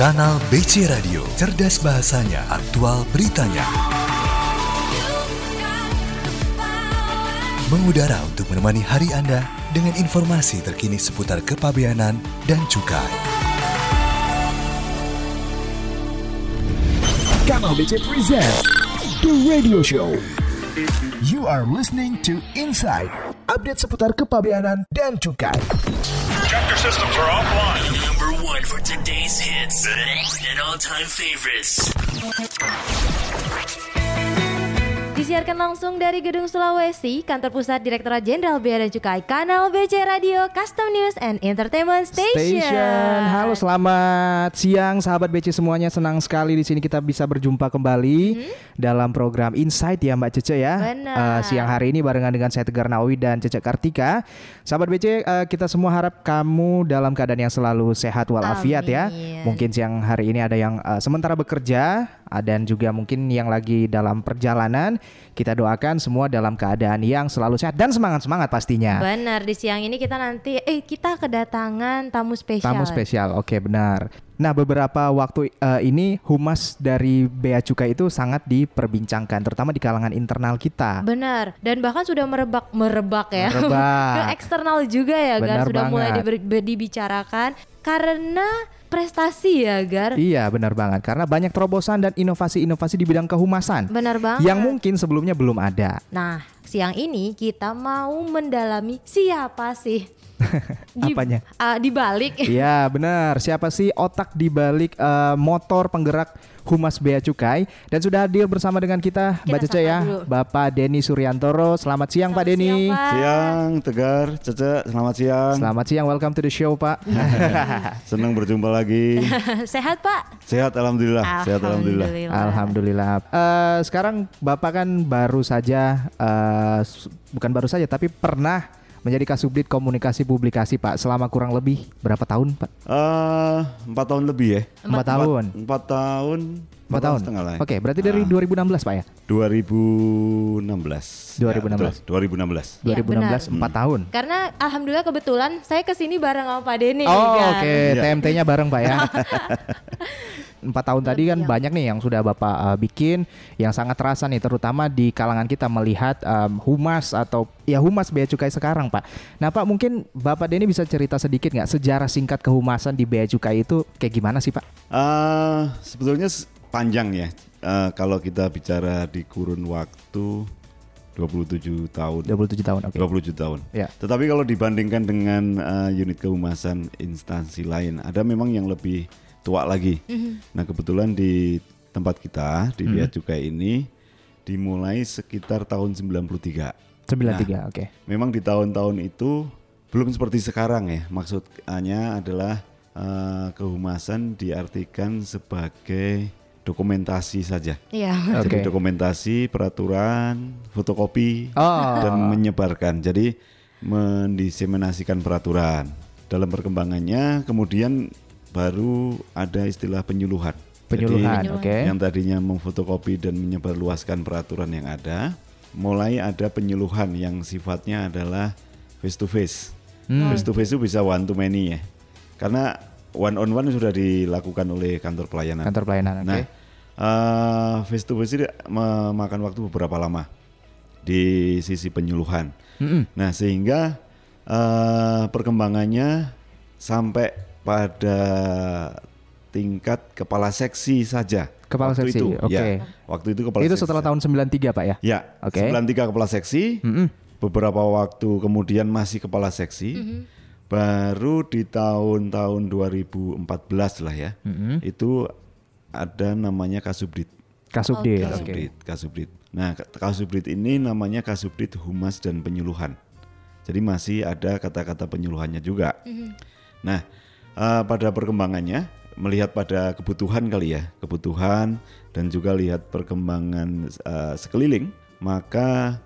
Kanal BC Radio, cerdas bahasanya, aktual beritanya. Mengudara untuk menemani hari Anda dengan informasi terkini seputar kepabeanan dan cukai. Kanal BC present The Radio Show. You are listening to Inside, update seputar kepabeanan dan cukai. Chapter systems are offline. One for today's hits and all-time favorites. Disiarkan langsung dari Gedung Sulawesi, kantor pusat Direktorat Jenderal Bea dan Cukai, kanal BC Radio, Custom News and Entertainment Station. Station. Halo, selamat siang sahabat BC semuanya. Senang sekali di sini kita bisa berjumpa kembali dalam program Insight ya Mbak Cece ya. Benar. Eh, siang hari ini barengan dengan saya Tegar Nawawi dan Cece Kartika. Sahabat BC, eh, kita semua harap kamu dalam keadaan yang selalu sehat walafiat ya. Mungkin siang hari ini ada yang eh, sementara bekerja dan juga mungkin yang lagi dalam perjalanan. Kita doakan semua dalam keadaan yang selalu sehat dan semangat-semangat pastinya. Benar, di siang ini kita nanti, eh kita kedatangan tamu spesial. Tamu spesial, oke benar. Nah beberapa waktu eh, ini humas dari Bea Cukai itu sangat diperbincangkan, terutama di kalangan internal kita. Benar, dan bahkan sudah merebak merebak ya Merebak. ke eksternal juga ya. Benar Sudah mulai banget. diber- dibicarakan karena prestasi ya, Gar. Iya benar banget, karena banyak terobosan dan inovasi-inovasi di bidang kehumasan Benar banget. yang mungkin sebelumnya belum ada. Nah, siang ini kita mau mendalami siapa sih di, Apanya? ah, di balik Iya benar. Siapa sih otak di balik eh, motor penggerak Humas Bea Cukai dan sudah hadir bersama dengan kita, Mbak Kita Cece sapa ya, dulu. Bapak Denny Suryantoro. Selamat siang Pak Selamat Denny. siang, Pak. Siang, Tegar, Cece, selamat siang. Selamat siang, welcome to the show Pak. Senang berjumpa lagi. Sehat Pak? Sehat alhamdulillah, sehat alhamdulillah. Alhamdulillah. Eh, sekarang Bapak kan baru saja, eh, s- bukan baru saja, tapi pernah menjadi kasubdit komunikasi publikasi Pak selama kurang lebih berapa tahun Pak? Eh, empat tahun lebih ya. Empat tahun. Empat tahun. Empat tahun. setengah lah. ya. Oke, berarti dari 2016 Pak ya? 2016. 2016. Ya, betul, 2016. Iya, 2016 empat tahun. Karena alhamdulillah kebetulan saya ke sini bareng sama Pak Denny. Oh Gar. oke, Iya. TMT-nya bareng Pak ya. Empat tahun tadi kan Iya. banyak nih yang sudah Bapak uh, bikin yang sangat terasa nih terutama di kalangan kita melihat um, humas atau ya humas bea cukai sekarang Pak. Nah Pak mungkin Bapak Denny bisa cerita sedikit nggak sejarah singkat kehumasan di bea cukai itu kayak gimana sih Pak? Eh, sebetulnya panjang ya. Eh, kalau kita bicara di kurun waktu 27 tahun. 27 tahun oke. 27 tahun. Ya. Tetapi kalau dibandingkan dengan eh, unit kehumasan instansi lain, ada memang yang lebih tua lagi. Nah, kebetulan di tempat kita di Bea Cukai ini dimulai sekitar tahun 93. 93 oke. Memang di tahun-tahun itu belum seperti sekarang ya. Maksudnya adalah eh, kehumasan diartikan sebagai dokumentasi saja. Iya. Oke. Jadi dokumentasi, peraturan, fotokopi, Oh. dan menyebarkan. Jadi mendiseminasikan peraturan. Dalam perkembangannya kemudian baru ada istilah penyuluhan. Penyuluhan, Jadi, oke. Yang tadinya memfotokopi dan menyebarluaskan peraturan yang ada, mulai ada penyuluhan yang sifatnya adalah face to face. Hmm. Face to face itu bisa one to many ya. Karena one on one sudah dilakukan oleh kantor pelayanan. Kantor pelayanan oke. Nah, eh, face to face ini memakan waktu beberapa lama di sisi penyuluhan. Mm-mm. Nah, sehingga eh, perkembangannya sampai pada tingkat kepala seksi saja. Kepala Waktu seksi, itu, oke. ya. waktu itu kepala itu seksi. setelah tahun 93 Pak ya? Ya, Oke. 93 kepala seksi. Mm-mm. Beberapa waktu kemudian masih kepala seksi. Baru di tahun-tahun 2014 lah ya. Itu ada namanya Kasubdit. Kasubdit oke. Kasubdit, Kasubdit. Nah, Ka- Kasubdit ini namanya Kasubdit Humas dan Penyuluhan. Jadi masih ada kata-kata penyuluhannya juga. Nah, eh, pada perkembangannya melihat pada kebutuhan kali ya, kebutuhan dan juga lihat perkembangan eh, sekeliling, maka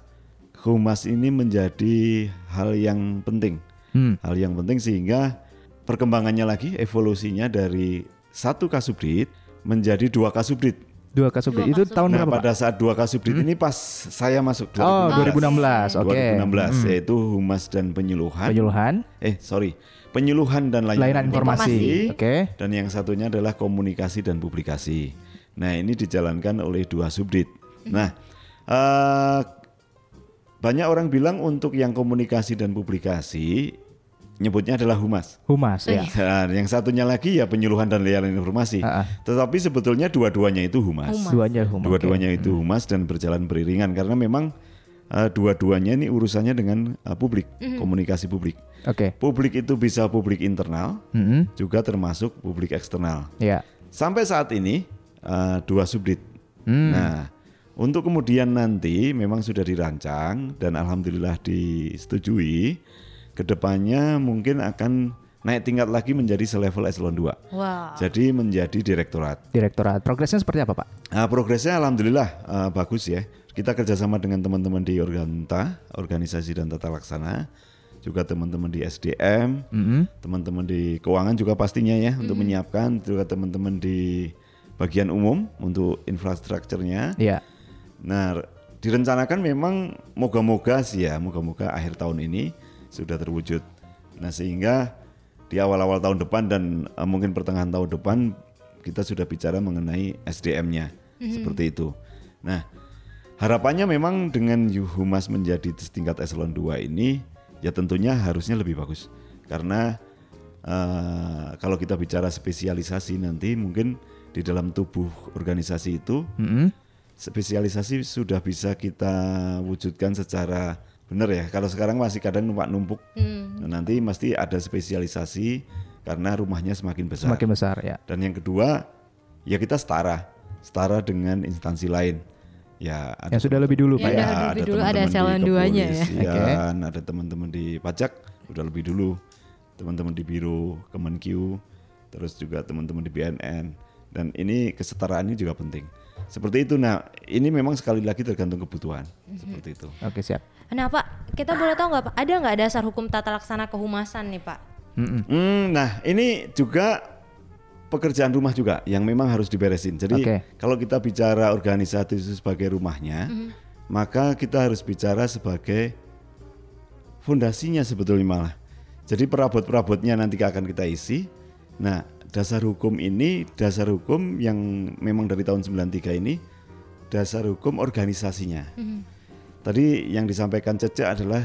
humas ini menjadi hal yang penting. Hmm. Hal yang penting sehingga perkembangannya lagi evolusinya dari satu kasubdit menjadi dua kasubdit. Dua kasubdit. Itu tahun Nah, berapa Pak? pada saat dua kasubdit ini pas saya masuk Oh, 2016. Oke. 2016 Hmm. yaitu humas dan penyuluhan. Penyuluhan. Eh, sorry. Penyuluhan dan layanan, Layanan informasi. Oke. Dan yang satunya adalah komunikasi dan publikasi. Nah, ini dijalankan oleh dua subdit. Nah, eh, banyak orang bilang untuk yang komunikasi dan publikasi nyebutnya adalah humas. Humas ya. Nah, yang satunya lagi ya penyuluhan dan layanan informasi. Ah. Tetapi sebetulnya dua-duanya itu humas. Duanya humas. Dua-duanya itu humas dan berjalan beriringan karena memang eh, dua-duanya ini urusannya dengan eh, publik, komunikasi publik. Oke. Publik itu bisa publik internal, Mm-mm. juga termasuk publik eksternal. Ya. Sampai saat ini eh, dua subdit. Hmm. Nah, untuk kemudian nanti memang sudah dirancang dan alhamdulillah disetujui. Ke depannya mungkin akan naik tingkat lagi menjadi selevel eselon 2. Wow. Jadi menjadi direktorat. Direktorat. Progresnya seperti apa, Pak? Nah, progresnya alhamdulillah eh, bagus ya. Kita kerjasama dengan teman-teman di Organta, organisasi dan tata laksana, juga teman-teman di SDM, Mm-mm. teman-teman di keuangan juga pastinya ya untuk menyiapkan, juga teman-teman di bagian umum untuk infrastrukturnya. Iya. Nah, direncanakan memang moga-moga sih ya, moga-moga akhir tahun ini sudah terwujud. Nah, sehingga di awal-awal tahun depan dan eh, mungkin pertengahan tahun depan kita sudah bicara mengenai SDM-nya seperti itu. Nah, harapannya memang dengan Humas menjadi setingkat eselon 2 ini ya tentunya harusnya lebih bagus. Karena eh, kalau kita bicara spesialisasi nanti mungkin di dalam tubuh organisasi itu Mm-mm. spesialisasi sudah bisa kita wujudkan secara benar ya. Kalau sekarang masih kadang numpak-numpuk. Nah, nanti mesti ada spesialisasi karena rumahnya semakin besar. Semakin besar ya. Dan yang kedua, ya kita setara, setara dengan instansi lain. Ya, ada Yang sudah lebih dulu, Pak Ya, ya. udah lebih dulu, ada eselon duanya ya. kepolisian, ada teman-teman di pajak udah lebih dulu, teman-teman di biro Kemenkyu, terus juga teman-teman di BNN. Dan ini kesetaraan ini juga penting. Seperti itu. Nah, ini memang sekali lagi tergantung kebutuhan. Mhm. Seperti itu. Oke, siap. Nah Pak, kita boleh tahu nggak Pak, ada nggak dasar hukum tata laksana kehumasan nih Pak? Mm-mm. Hmm, nah, ini juga pekerjaan rumah juga yang memang harus diberesin. Jadi Oke. kalau kita bicara organisasi itu sebagai rumahnya, maka kita harus bicara sebagai fondasinya sebetulnya malah. Jadi perabot-perabotnya nanti akan kita isi. Nah, dasar hukum ini, dasar hukum yang memang dari tahun 93 ini, dasar hukum organisasinya. Tadi yang disampaikan Cece adalah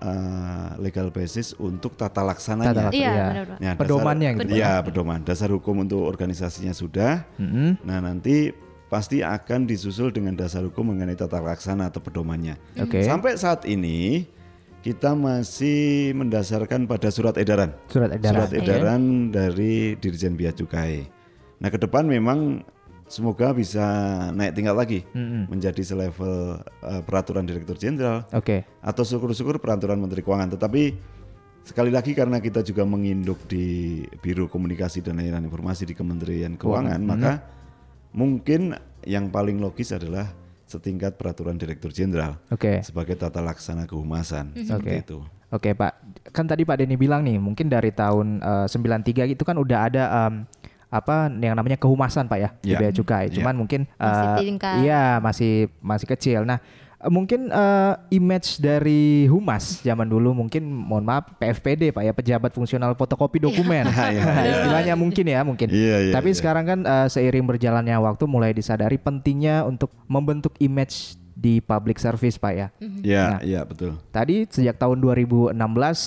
uh, legal basis untuk tata laksananya. Tata laksana, Iya, ya. benar, Pak. Nah, dasar- Pedomannya gitu. Iya, pedoman. Dasar hukum untuk organisasinya sudah. Mm-mm. Nah, nanti pasti akan disusul dengan dasar hukum mengenai tata laksana atau pedomannya. Oke. Sampai saat ini kita masih mendasarkan pada surat edaran. Surat edaran. Surat edaran dari Dirjen Bea Cukai. Nah, ke depan memang semoga bisa naik tingkat lagi menjadi selevel eh, peraturan Direktur Jenderal Oke. atau syukur-syukur peraturan Menteri Keuangan. Tetapi sekali lagi karena kita juga menginduk di Biro Komunikasi dan Layanan Informasi di Kementerian Keuangan, maka mungkin yang paling logis adalah setingkat peraturan Direktur Jenderal Oke. sebagai tata laksana kehumasan seperti Oke. itu. Oke Pak, kan tadi Pak Denny bilang nih, mungkin dari tahun eh, 93 itu kan udah ada em, apa yang namanya kehumasan Pak ya di Ya. bea cukai. Ya. Cuman mungkin Masih eh, tingkat. iya masih masih kecil. Nah mungkin eh, image dari humas zaman dulu mungkin mohon maaf PFPD Pak ya pejabat fungsional fotokopi dokumen. Istilahnya mungkin ya mungkin. Iya, iya, Tapi iya. sekarang kan eh, seiring berjalannya waktu mulai disadari pentingnya untuk membentuk image di public service Pak ya. Ya, Nah. ya betul. Tadi sejak tahun 2016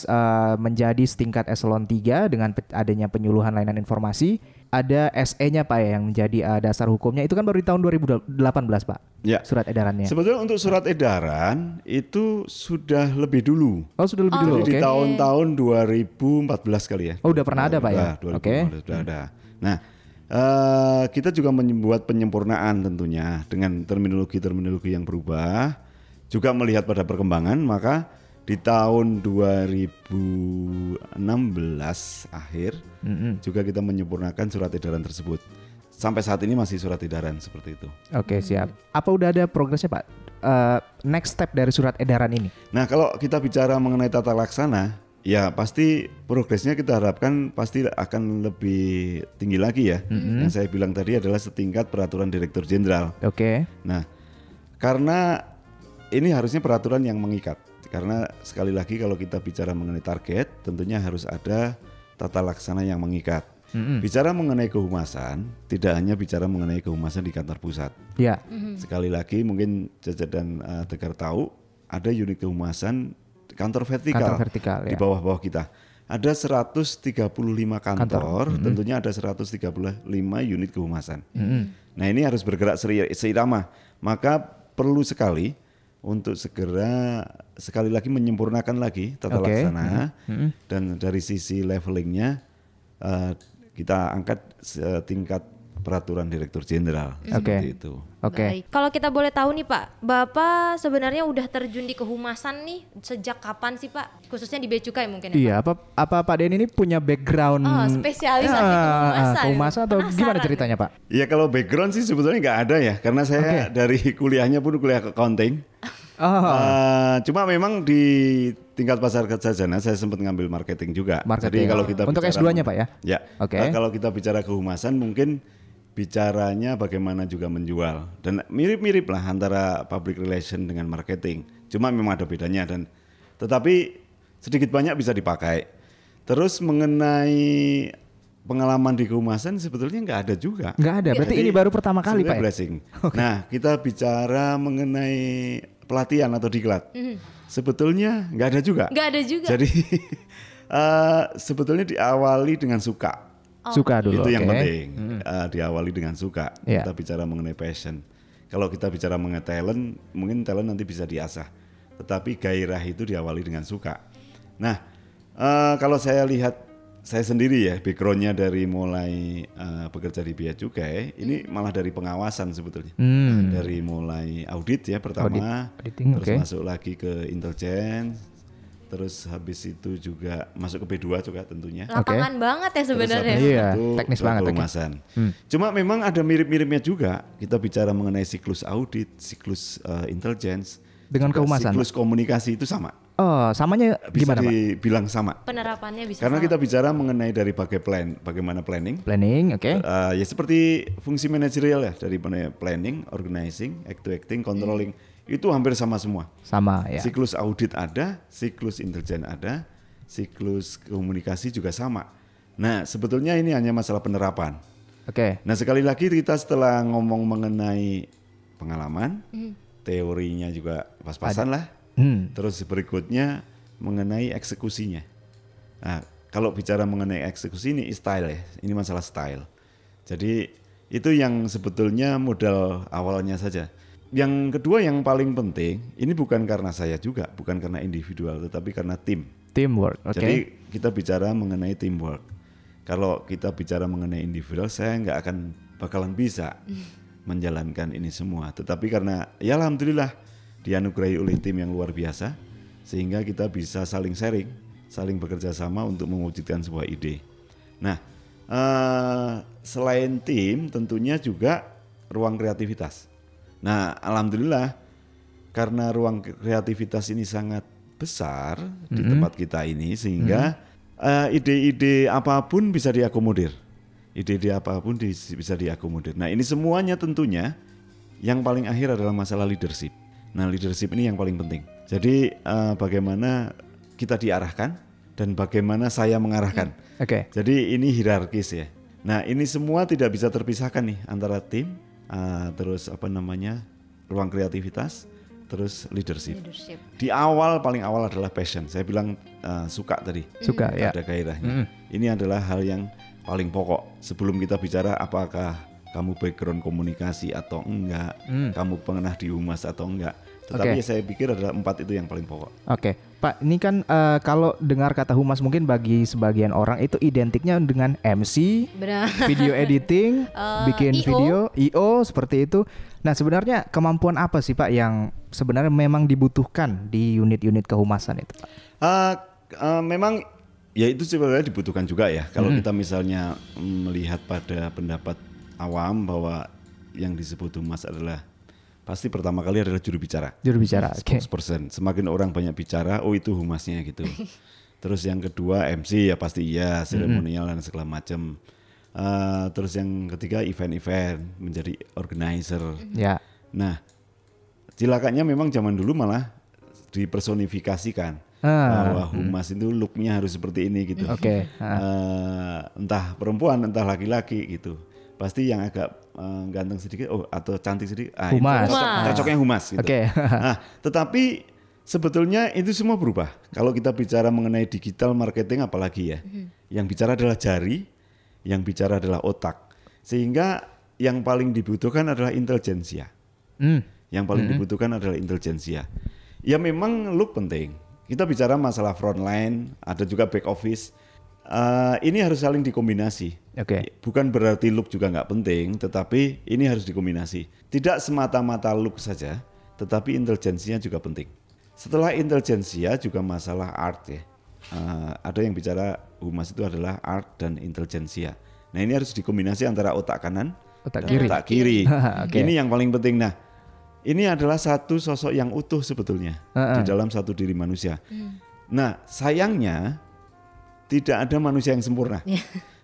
eh, menjadi setingkat eselon 3 dengan adanya penyuluhan layanan informasi, ada SE-nya Pak ya yang menjadi eh, dasar hukumnya itu kan baru di tahun 2018 Pak. Ya. Surat edarannya. Sebetulnya untuk surat edaran itu sudah lebih dulu. Oh, sudah lebih dulu. Jadi di Oke. tahun-tahun 2014 kali ya. Oh, udah pernah ada, Pak, ya? Oke. 2015 Sudah ada. Nah, eh, kita juga membuat penyempurnaan tentunya dengan terminologi-terminologi yang berubah. Juga melihat pada perkembangan, maka di tahun 2016 akhir juga kita menyempurnakan surat edaran tersebut. Sampai saat ini masih surat edaran seperti itu. Oke, siap. Apa udah ada progresnya Pak? Eh, next step dari surat edaran ini? Nah, kalau kita bicara mengenai tata laksana, ya pasti progresnya kita harapkan pasti akan lebih tinggi lagi ya. Yang saya bilang tadi adalah setingkat peraturan Direktur Jenderal. Oke. Nah, karena ini harusnya peraturan yang mengikat. Karena sekali lagi kalau kita bicara mengenai target, tentunya harus ada tata laksana yang mengikat. Bicara mengenai kehumasan, tidak hanya bicara mengenai kehumasan di kantor pusat. Ya. Sekali lagi mungkin Caca dan uh, Tegar tahu ada unit kehumasan kantor vertikal, Kantor vertikal, di ya. bawah-bawah kita. Ada 135 kantor, tentunya ada 135 unit kehumasan. Nah ini harus bergerak seirama. Maka perlu sekali untuk segera sekali lagi menyempurnakan lagi tata Oke. laksana. Dan dari sisi levelingnya eh, kita angkat setingkat peraturan direktur jenderal Oke. seperti itu. Oke. Baik. Kalau kita boleh tahu nih Pak, Bapak sebenarnya udah terjun di kehumasan nih sejak kapan sih Pak? Khususnya di Bea Cukai mungkin ya Iya, apa apa Pak Den ini punya background Oh, spesialisasi Ah, kehumasan. kehumasan atau gimana Penasaran. ceritanya, Pak? Ya kalau background sih sebetulnya nggak ada ya, karena saya dari kuliahnya pun kuliah accounting. Oh, Eh, cuma memang di tingkat pasar sarjana saya sempat ngambil marketing juga. Marketing. Jadi kalau kita Untuk bicara S2-nya, men- Pak, ya? Ya. Oke. Eh, kalau kita bicara kehumasan mungkin bicaranya bagaimana juga menjual dan mirip-mirip lah antara public relation dengan marketing. Cuma memang ada bedanya dan tetapi sedikit banyak bisa dipakai. Terus mengenai pengalaman di kehumasan sebetulnya nggak ada juga. nggak ada. Berarti Jadi, ini baru pertama kali, Pak. ya? blessing. Nah, kita bicara mengenai pelatihan atau diklat. Sebetulnya nggak ada juga. Nggak ada juga. Jadi eh, sebetulnya diawali dengan suka. Suka dulu. Itu yang oke. penting. Eh, diawali dengan suka. Iya. Kita bicara mengenai passion. Kalau kita bicara mengenai talent, mungkin talent nanti bisa diasah. Tetapi gairah itu diawali dengan suka. Nah, eh, kalau saya lihat saya sendiri ya backgroundnya dari mulai eh, bekerja di Bea Cukai ini malah dari pengawasan sebetulnya Hmm. dari mulai audit ya pertama Audit- auditing, terus oke. masuk lagi ke intelijen terus habis itu juga masuk ke B2 juga tentunya Lapangan banget ya sebenarnya. Iya, itu teknis banget, oke. kehumasan. Cuma memang ada mirip-miripnya juga. Kita bicara mengenai siklus audit, siklus uh, intelligence, Dengan juga kehumasan, Siklus komunikasi itu sama. Oh, samanya Bisa gimana, Pak? dibilang sama. Penerapannya bisa Karena sama. kita bicara mengenai dari bagai plan, bagaimana planning. Planning, oke. Uh, ya seperti fungsi manajerial ya dari planning, organizing, act to acting, controlling itu hampir sama semua. Sama ya. Siklus audit ada, siklus intelijen ada, siklus komunikasi juga sama. Nah, sebetulnya ini hanya masalah penerapan. Oke. Nah, sekali lagi kita setelah ngomong mengenai pengalaman, teorinya juga pas-pasan lah. Hmm. Terus berikutnya mengenai eksekusinya. Nah, kalau bicara mengenai eksekusi ini style ya, ini masalah style. Jadi itu yang sebetulnya modal awalnya saja. Yang kedua yang paling penting, ini bukan karena saya juga, bukan karena individual, tetapi karena tim. Teamwork, oke. Jadi kita bicara mengenai teamwork. Kalau kita bicara mengenai individual, saya nggak akan bakalan bisa menjalankan ini semua. Tetapi karena ya alhamdulillah dianugerahi oleh tim yang luar biasa, sehingga kita bisa saling sharing, saling bekerja sama untuk mewujudkan sebuah ide. Nah, eh, selain tim, tentunya juga ruang kreativitas. Nah, alhamdulillah karena ruang kreativitas ini sangat besar di tempat kita ini sehingga eh, ide-ide apa pun bisa diakomodir. Ide-ide apa pun di- bisa diakomodir. Nah, ini semuanya tentunya yang paling akhir adalah masalah leadership. Nah, leadership ini yang paling penting. Jadi eh, bagaimana kita diarahkan dan bagaimana saya mengarahkan. Oke. Jadi ini hierarkis ya. Nah ini semua tidak bisa terpisahkan nih antara tim, uh, terus apa namanya ruang kreativitas, terus leadership. Leadership. Di awal paling awal adalah passion. Saya bilang uh, suka tadi. Suka ya. Ada gairahnya. Ini adalah hal yang paling pokok. Sebelum kita bicara apakah kamu background komunikasi atau enggak, kamu pernah di humas atau enggak. Tetapi Oke. saya pikir adalah empat itu yang paling pokok. Oke, Pak, ini kan eh, kalau dengar kata humas mungkin bagi sebagian orang itu identiknya dengan MC, Benar. video editing, Eh, bikin IO. video, IO seperti itu. Nah, sebenarnya kemampuan apa sih Pak yang sebenarnya memang dibutuhkan di unit-unit kehumasan itu, Pak? Uh, uh, memang ya itu sebenarnya dibutuhkan juga ya. Kalau kita misalnya melihat pada pendapat awam bahwa yang disebut humas adalah pasti pertama kali adalah juru bicara. Juru bicara. Oke. Spokesperson. Semakin orang banyak bicara, oh itu humasnya gitu. terus yang kedua MC ya pasti iya, seremonial dan segala macam. Uh, terus yang ketiga event-event menjadi organizer. Ya. Nah, cilakanya memang zaman dulu malah dipersonifikasikan Ah, bahwa humas itu looknya harus seperti ini gitu. Oke, Eh, entah perempuan entah laki-laki gitu. Pasti yang agak eh, ganteng sedikit oh atau cantik sedikit ah, Humas. cocok- Humas. cocoknya humas gitu. Oke. nah, tetapi sebetulnya itu semua berubah. Kalau kita bicara mengenai digital marketing apalagi ya. Yang bicara adalah jari, yang bicara adalah otak. Sehingga yang paling dibutuhkan adalah intelijensia. Hmm. Yang paling dibutuhkan adalah intelijensia. Ya memang look penting. Kita bicara masalah frontline, ada juga back office. Eh, ini harus saling dikombinasi. Oke. Bukan berarti look juga nggak penting, tetapi ini harus dikombinasi. Tidak semata-mata look saja, tetapi intelijensinya juga penting. Setelah intelijensia juga masalah art ya. Eh, ada yang bicara humas itu adalah art dan intelijensia. Nah ini harus dikombinasi antara otak kanan Otak dan kiri. otak kiri. Oke. Ini yang paling penting. Nah ini adalah satu sosok yang utuh sebetulnya Heeh. di dalam satu diri manusia. Nah sayangnya tidak ada manusia yang sempurna.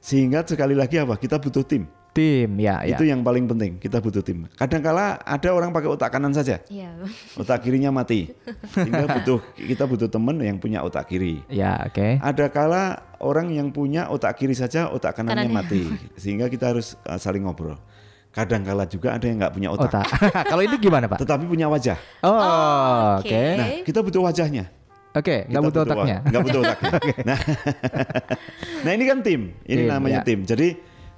Sehingga sekali lagi apa? Kita butuh tim. Tim, ya, ya. Itu yang paling penting. Kita butuh tim. Kadangkala ada orang pakai otak kanan saja, Iya. otak kirinya mati. Sehingga butuh kita butuh teman yang punya otak kiri. Ya, oke. Ada kala orang yang punya otak kiri saja, otak kanannya Kanannya. mati. Sehingga kita harus uh, saling ngobrol. Kadangkala juga ada yang nggak punya otak, Otak. Kalau ini gimana, Pak? tetapi punya wajah. Oh, oke. oke. Nah, kita butuh wajahnya. Oke, nggak Kita butuh otaknya. Nggak butuh otaknya. nah, nah ini kan tim. Ini Tim, namanya ya. tim. Jadi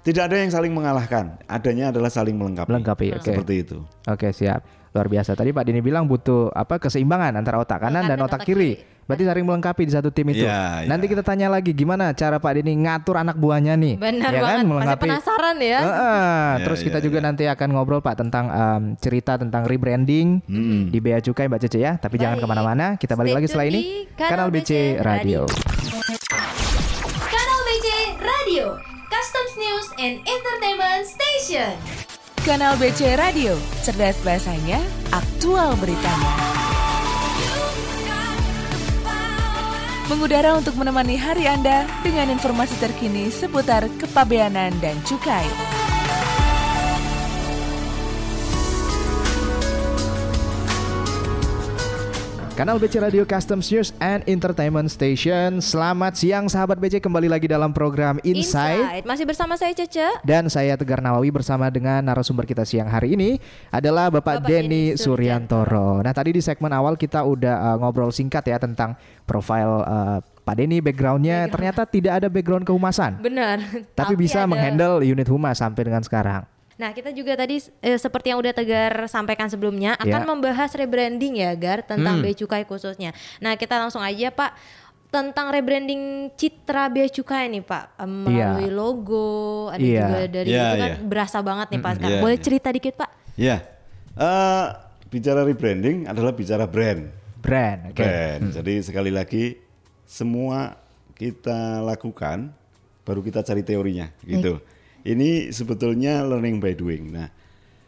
tidak ada yang saling mengalahkan. Adanya adalah saling melengkapi. Melengkapi, oke. Seperti itu. Oke, siap. Luar biasa. Tadi Pak Dini bilang butuh apa keseimbangan antara otak kanan dan otak kiri. Berarti saling melengkapi di satu tim itu. Iya, Nanti kita tanya lagi gimana cara Pak Dini ngatur anak buahnya nih. Benar ya kan? banget. Pasti penasaran ya. Heeh. Ya, Terus ya, kita juga ya. nanti akan ngobrol Pak tentang em, cerita tentang rebranding di Bea Cukai Mbak Cece ya. Tapi jangan Baik. ke mana-mana. Kita balik Stay lagi setelah ini. Kanal Kanal BC BC Radio. Kanal BC Radio, Customs News and Entertainment Station. Kanal BC Radio, cerdas bahasanya, aktual beritanya. Mengudara untuk menemani hari Anda dengan informasi terkini seputar kepabeanan dan cukai. Kanal BC Radio Customs News and Entertainment Station. Selamat siang sahabat BC kembali lagi dalam program Insight. Masih bersama saya Cece. Dan saya Tegar Nawawi bersama dengan narasumber kita siang hari ini adalah Bapak, Bapak Denny Suryantoro. Nah tadi di segmen awal kita udah uh, ngobrol singkat ya tentang profil uh, Pak Denny backgroundnya ternyata tidak ada background kehumasan, Benar. tapi, bisa ada- menghandle unit humas sampai dengan sekarang. Nah, kita juga tadi eh, seperti yang udah Tegar sampaikan sebelumnya akan Ya. membahas rebranding ya, Gar, tentang Hmm. Bea Cukai khususnya. Nah, kita langsung aja, Pak, tentang rebranding citra Bea Cukai nih, Pak. Em, Melalui Iya. logo, ada Iya. juga dari Iya, itu kan iya. berasa banget nih, Pak. sekarang. Iya, Boleh iya. cerita dikit, Pak? Ya, Eh, bicara rebranding adalah bicara brand. Brand, oke. Brand. Jadi sekali lagi semua kita lakukan, baru kita cari teorinya, gitu. Ini sebetulnya learning by doing. Nah,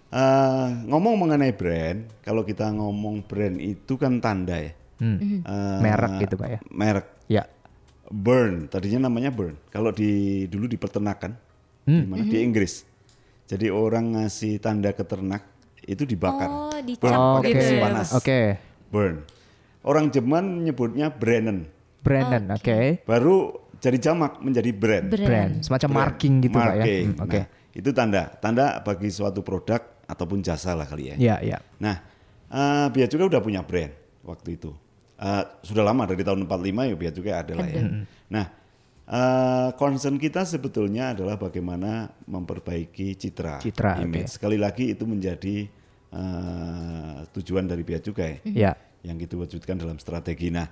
eh, ngomong mengenai brand, kalau kita ngomong brand itu kan tanda ya. Hmm. Eh, Merek gitu, Pak, ya? Merek. Ya, Burn, tadinya namanya burn. Kalau di dulu di peternakan, Hmm. di mana di Inggris. Jadi orang ngasih tanda ke ternak itu dibakar. Oh, dicap Burn, pakai oke, besi panas. oke. Burn. Orang Jerman menyebutnya Brennen. Oh, Brandon, oke. Baru jadi jamak menjadi brand. Brand. Brand, semacam Brand. marking gitu, Pak ya. Marking. Hmm, Oke. Nah, itu tanda, tanda bagi suatu produk ataupun jasa lah kali ya. Ya, ya. Nah, eh Bea Cukai udah punya brand waktu itu. Eh, sudah lama dari tahun 45 ya Bea Cukai ada lah ya. Nah, eh, concern kita sebetulnya adalah bagaimana memperbaiki citra, Citra, image. oke. Sekali lagi itu menjadi eh, tujuan dari Bea Cukai Ya. yang kita wujudkan dalam strategi. Nah,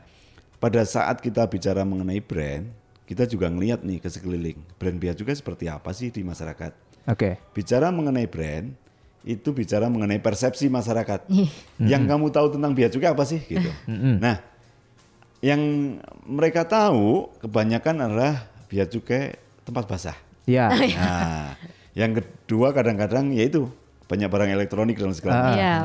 pada saat kita bicara mengenai brand, kita juga ngelihat nih ke sekeliling. Brand Bea Cukai seperti apa sih di masyarakat? Oke. Bicara mengenai brand, itu bicara mengenai persepsi masyarakat. Yang kamu tahu tentang bea cukai apa sih gitu. Nah, yang mereka tahu kebanyakan adalah bea cukai tempat basah. Ya. Nah, yang kedua kadang-kadang yaitu banyak barang elektronik dan segala macam. Iya.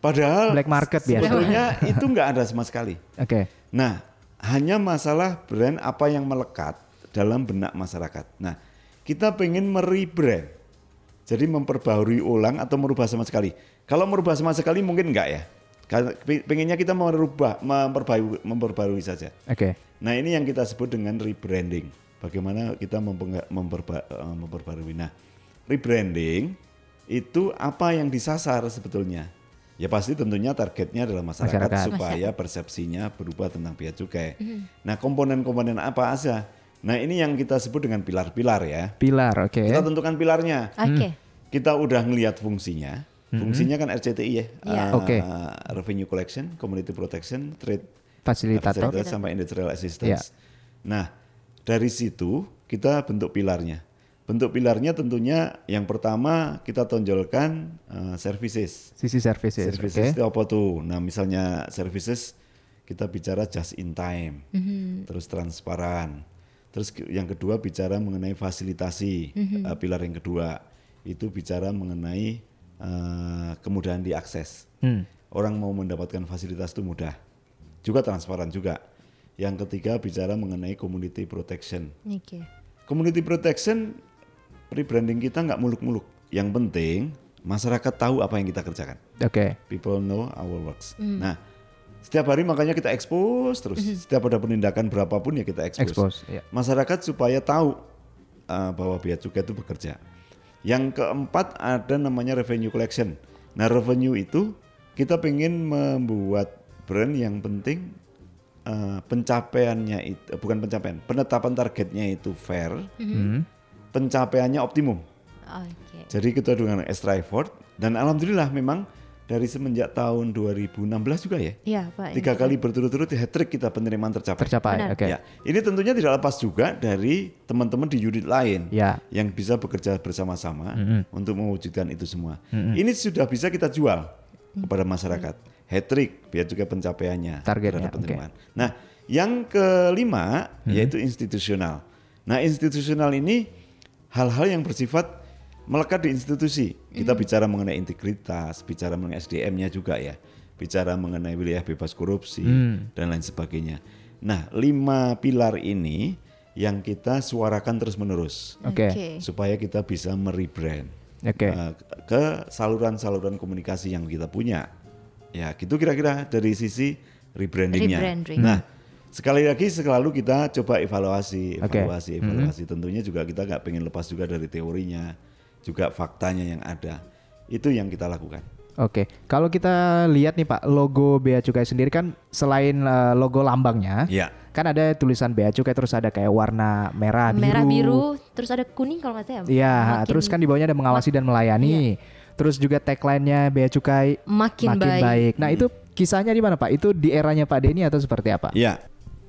Padahal Black market biasa. sebetulnya itu nggak ada sama sekali. Oke. Nah, hanya masalah brand apa yang melekat dalam benak masyarakat. Nah, kita pengen merebrand. Jadi memperbaharui ulang atau merubah sama sekali. Kalau merubah sama sekali mungkin enggak ya. Pengennya kita merubah, memperbarui, memperbarui saja. Oke. Nah ini yang kita sebut dengan rebranding. Bagaimana kita memperba- eh, memperbarui. Nah rebranding itu apa yang disasar sebetulnya? Ya pasti tentunya targetnya adalah masyarakat, Masyarakat. supaya persepsinya berubah tentang bea cukai. Nah komponen-komponen apa aja? Nah ini yang kita sebut dengan pilar-pilar ya. Pilar, oke. Kita tentukan pilarnya. Oke. Kita udah ngelihat fungsinya. Fungsinya kan RCTI ya. Iya. Uh, Oke. Revenue collection, community protection, trade Fasilitator. Facilitator sama industrial assistance. Nah, dari situ kita bentuk pilarnya. Bentuk pilarnya tentunya yang pertama kita tonjolkan uh, services. Sisi services. Services itu apa tuh? Nah, misalnya services kita bicara just in time, terus transparan. Terus yang kedua bicara mengenai fasilitasi. Uh, pilar yang kedua itu bicara mengenai uh, kemudahan diakses. Hmm. Orang mau mendapatkan fasilitas itu mudah. Juga transparan juga. Yang ketiga bicara mengenai community protection. Oke. Community protection rebranding kita nggak muluk-muluk. Yang penting masyarakat tahu apa yang kita kerjakan. Oke. People know our works. Nah, setiap hari makanya kita expose terus. Setiap ada penindakan berapapun ya kita expose. Expose, iya. Masyarakat supaya tahu uh, bahwa bea cukai itu bekerja. Yang keempat ada namanya revenue collection. Nah, revenue itu kita pengen membuat brand yang penting uh, pencapaiannya itu bukan pencapaian, penetapan targetnya itu fair, Hmm. Pencapaiannya optimum. Oke. Jadi kita dengan extra effort dan alhamdulillah memang dari semenjak tahun 2016 juga ya. Iya, Pak. Tiga kali berturut-turut hat trick kita penerimaan tercapai. Tercapai, oke. Ya, ini tentunya tidak lepas juga dari teman-teman di unit lain Ya. yang bisa bekerja bersama-sama untuk mewujudkan itu semua. Ini sudah bisa kita jual kepada masyarakat. Hat trick biar juga pencapaiannya Targetnya, terhadap penerimaan. Nah, yang kelima yaitu institusional. Nah, institusional ini hal-hal yang bersifat melekat di institusi. Kita bicara mengenai integritas, bicara mengenai SDM-nya juga ya, bicara mengenai wilayah bebas korupsi dan lain sebagainya. Nah, lima pilar ini yang kita suarakan terus-menerus Oke. supaya kita bisa merebrand Oke. uh, ke saluran-saluran komunikasi yang kita punya. Ya, gitu kira-kira dari sisi rebrandingnya. Rebranding. Nah, sekali lagi selalu kita coba evaluasi, evaluasi, evaluasi. Tentunya juga kita nggak pengen lepas juga dari teorinya, juga faktanya yang ada. Itu yang kita lakukan. Oke, kalau kita lihat nih Pak, logo Bea Cukai sendiri kan selain eh, logo lambangnya, Ya. kan ada tulisan Bea Cukai terus ada kayak warna merah, biru. Merah biru, terus ada kuning kalau nggak salah. Iya, Makin- terus kan di bawahnya ada mengawasi dan melayani. Terus juga tagline-nya Bea Cukai Makin baik. Nah, itu kisahnya di mana Pak? Itu di eranya Pak Denny atau seperti apa? Ya,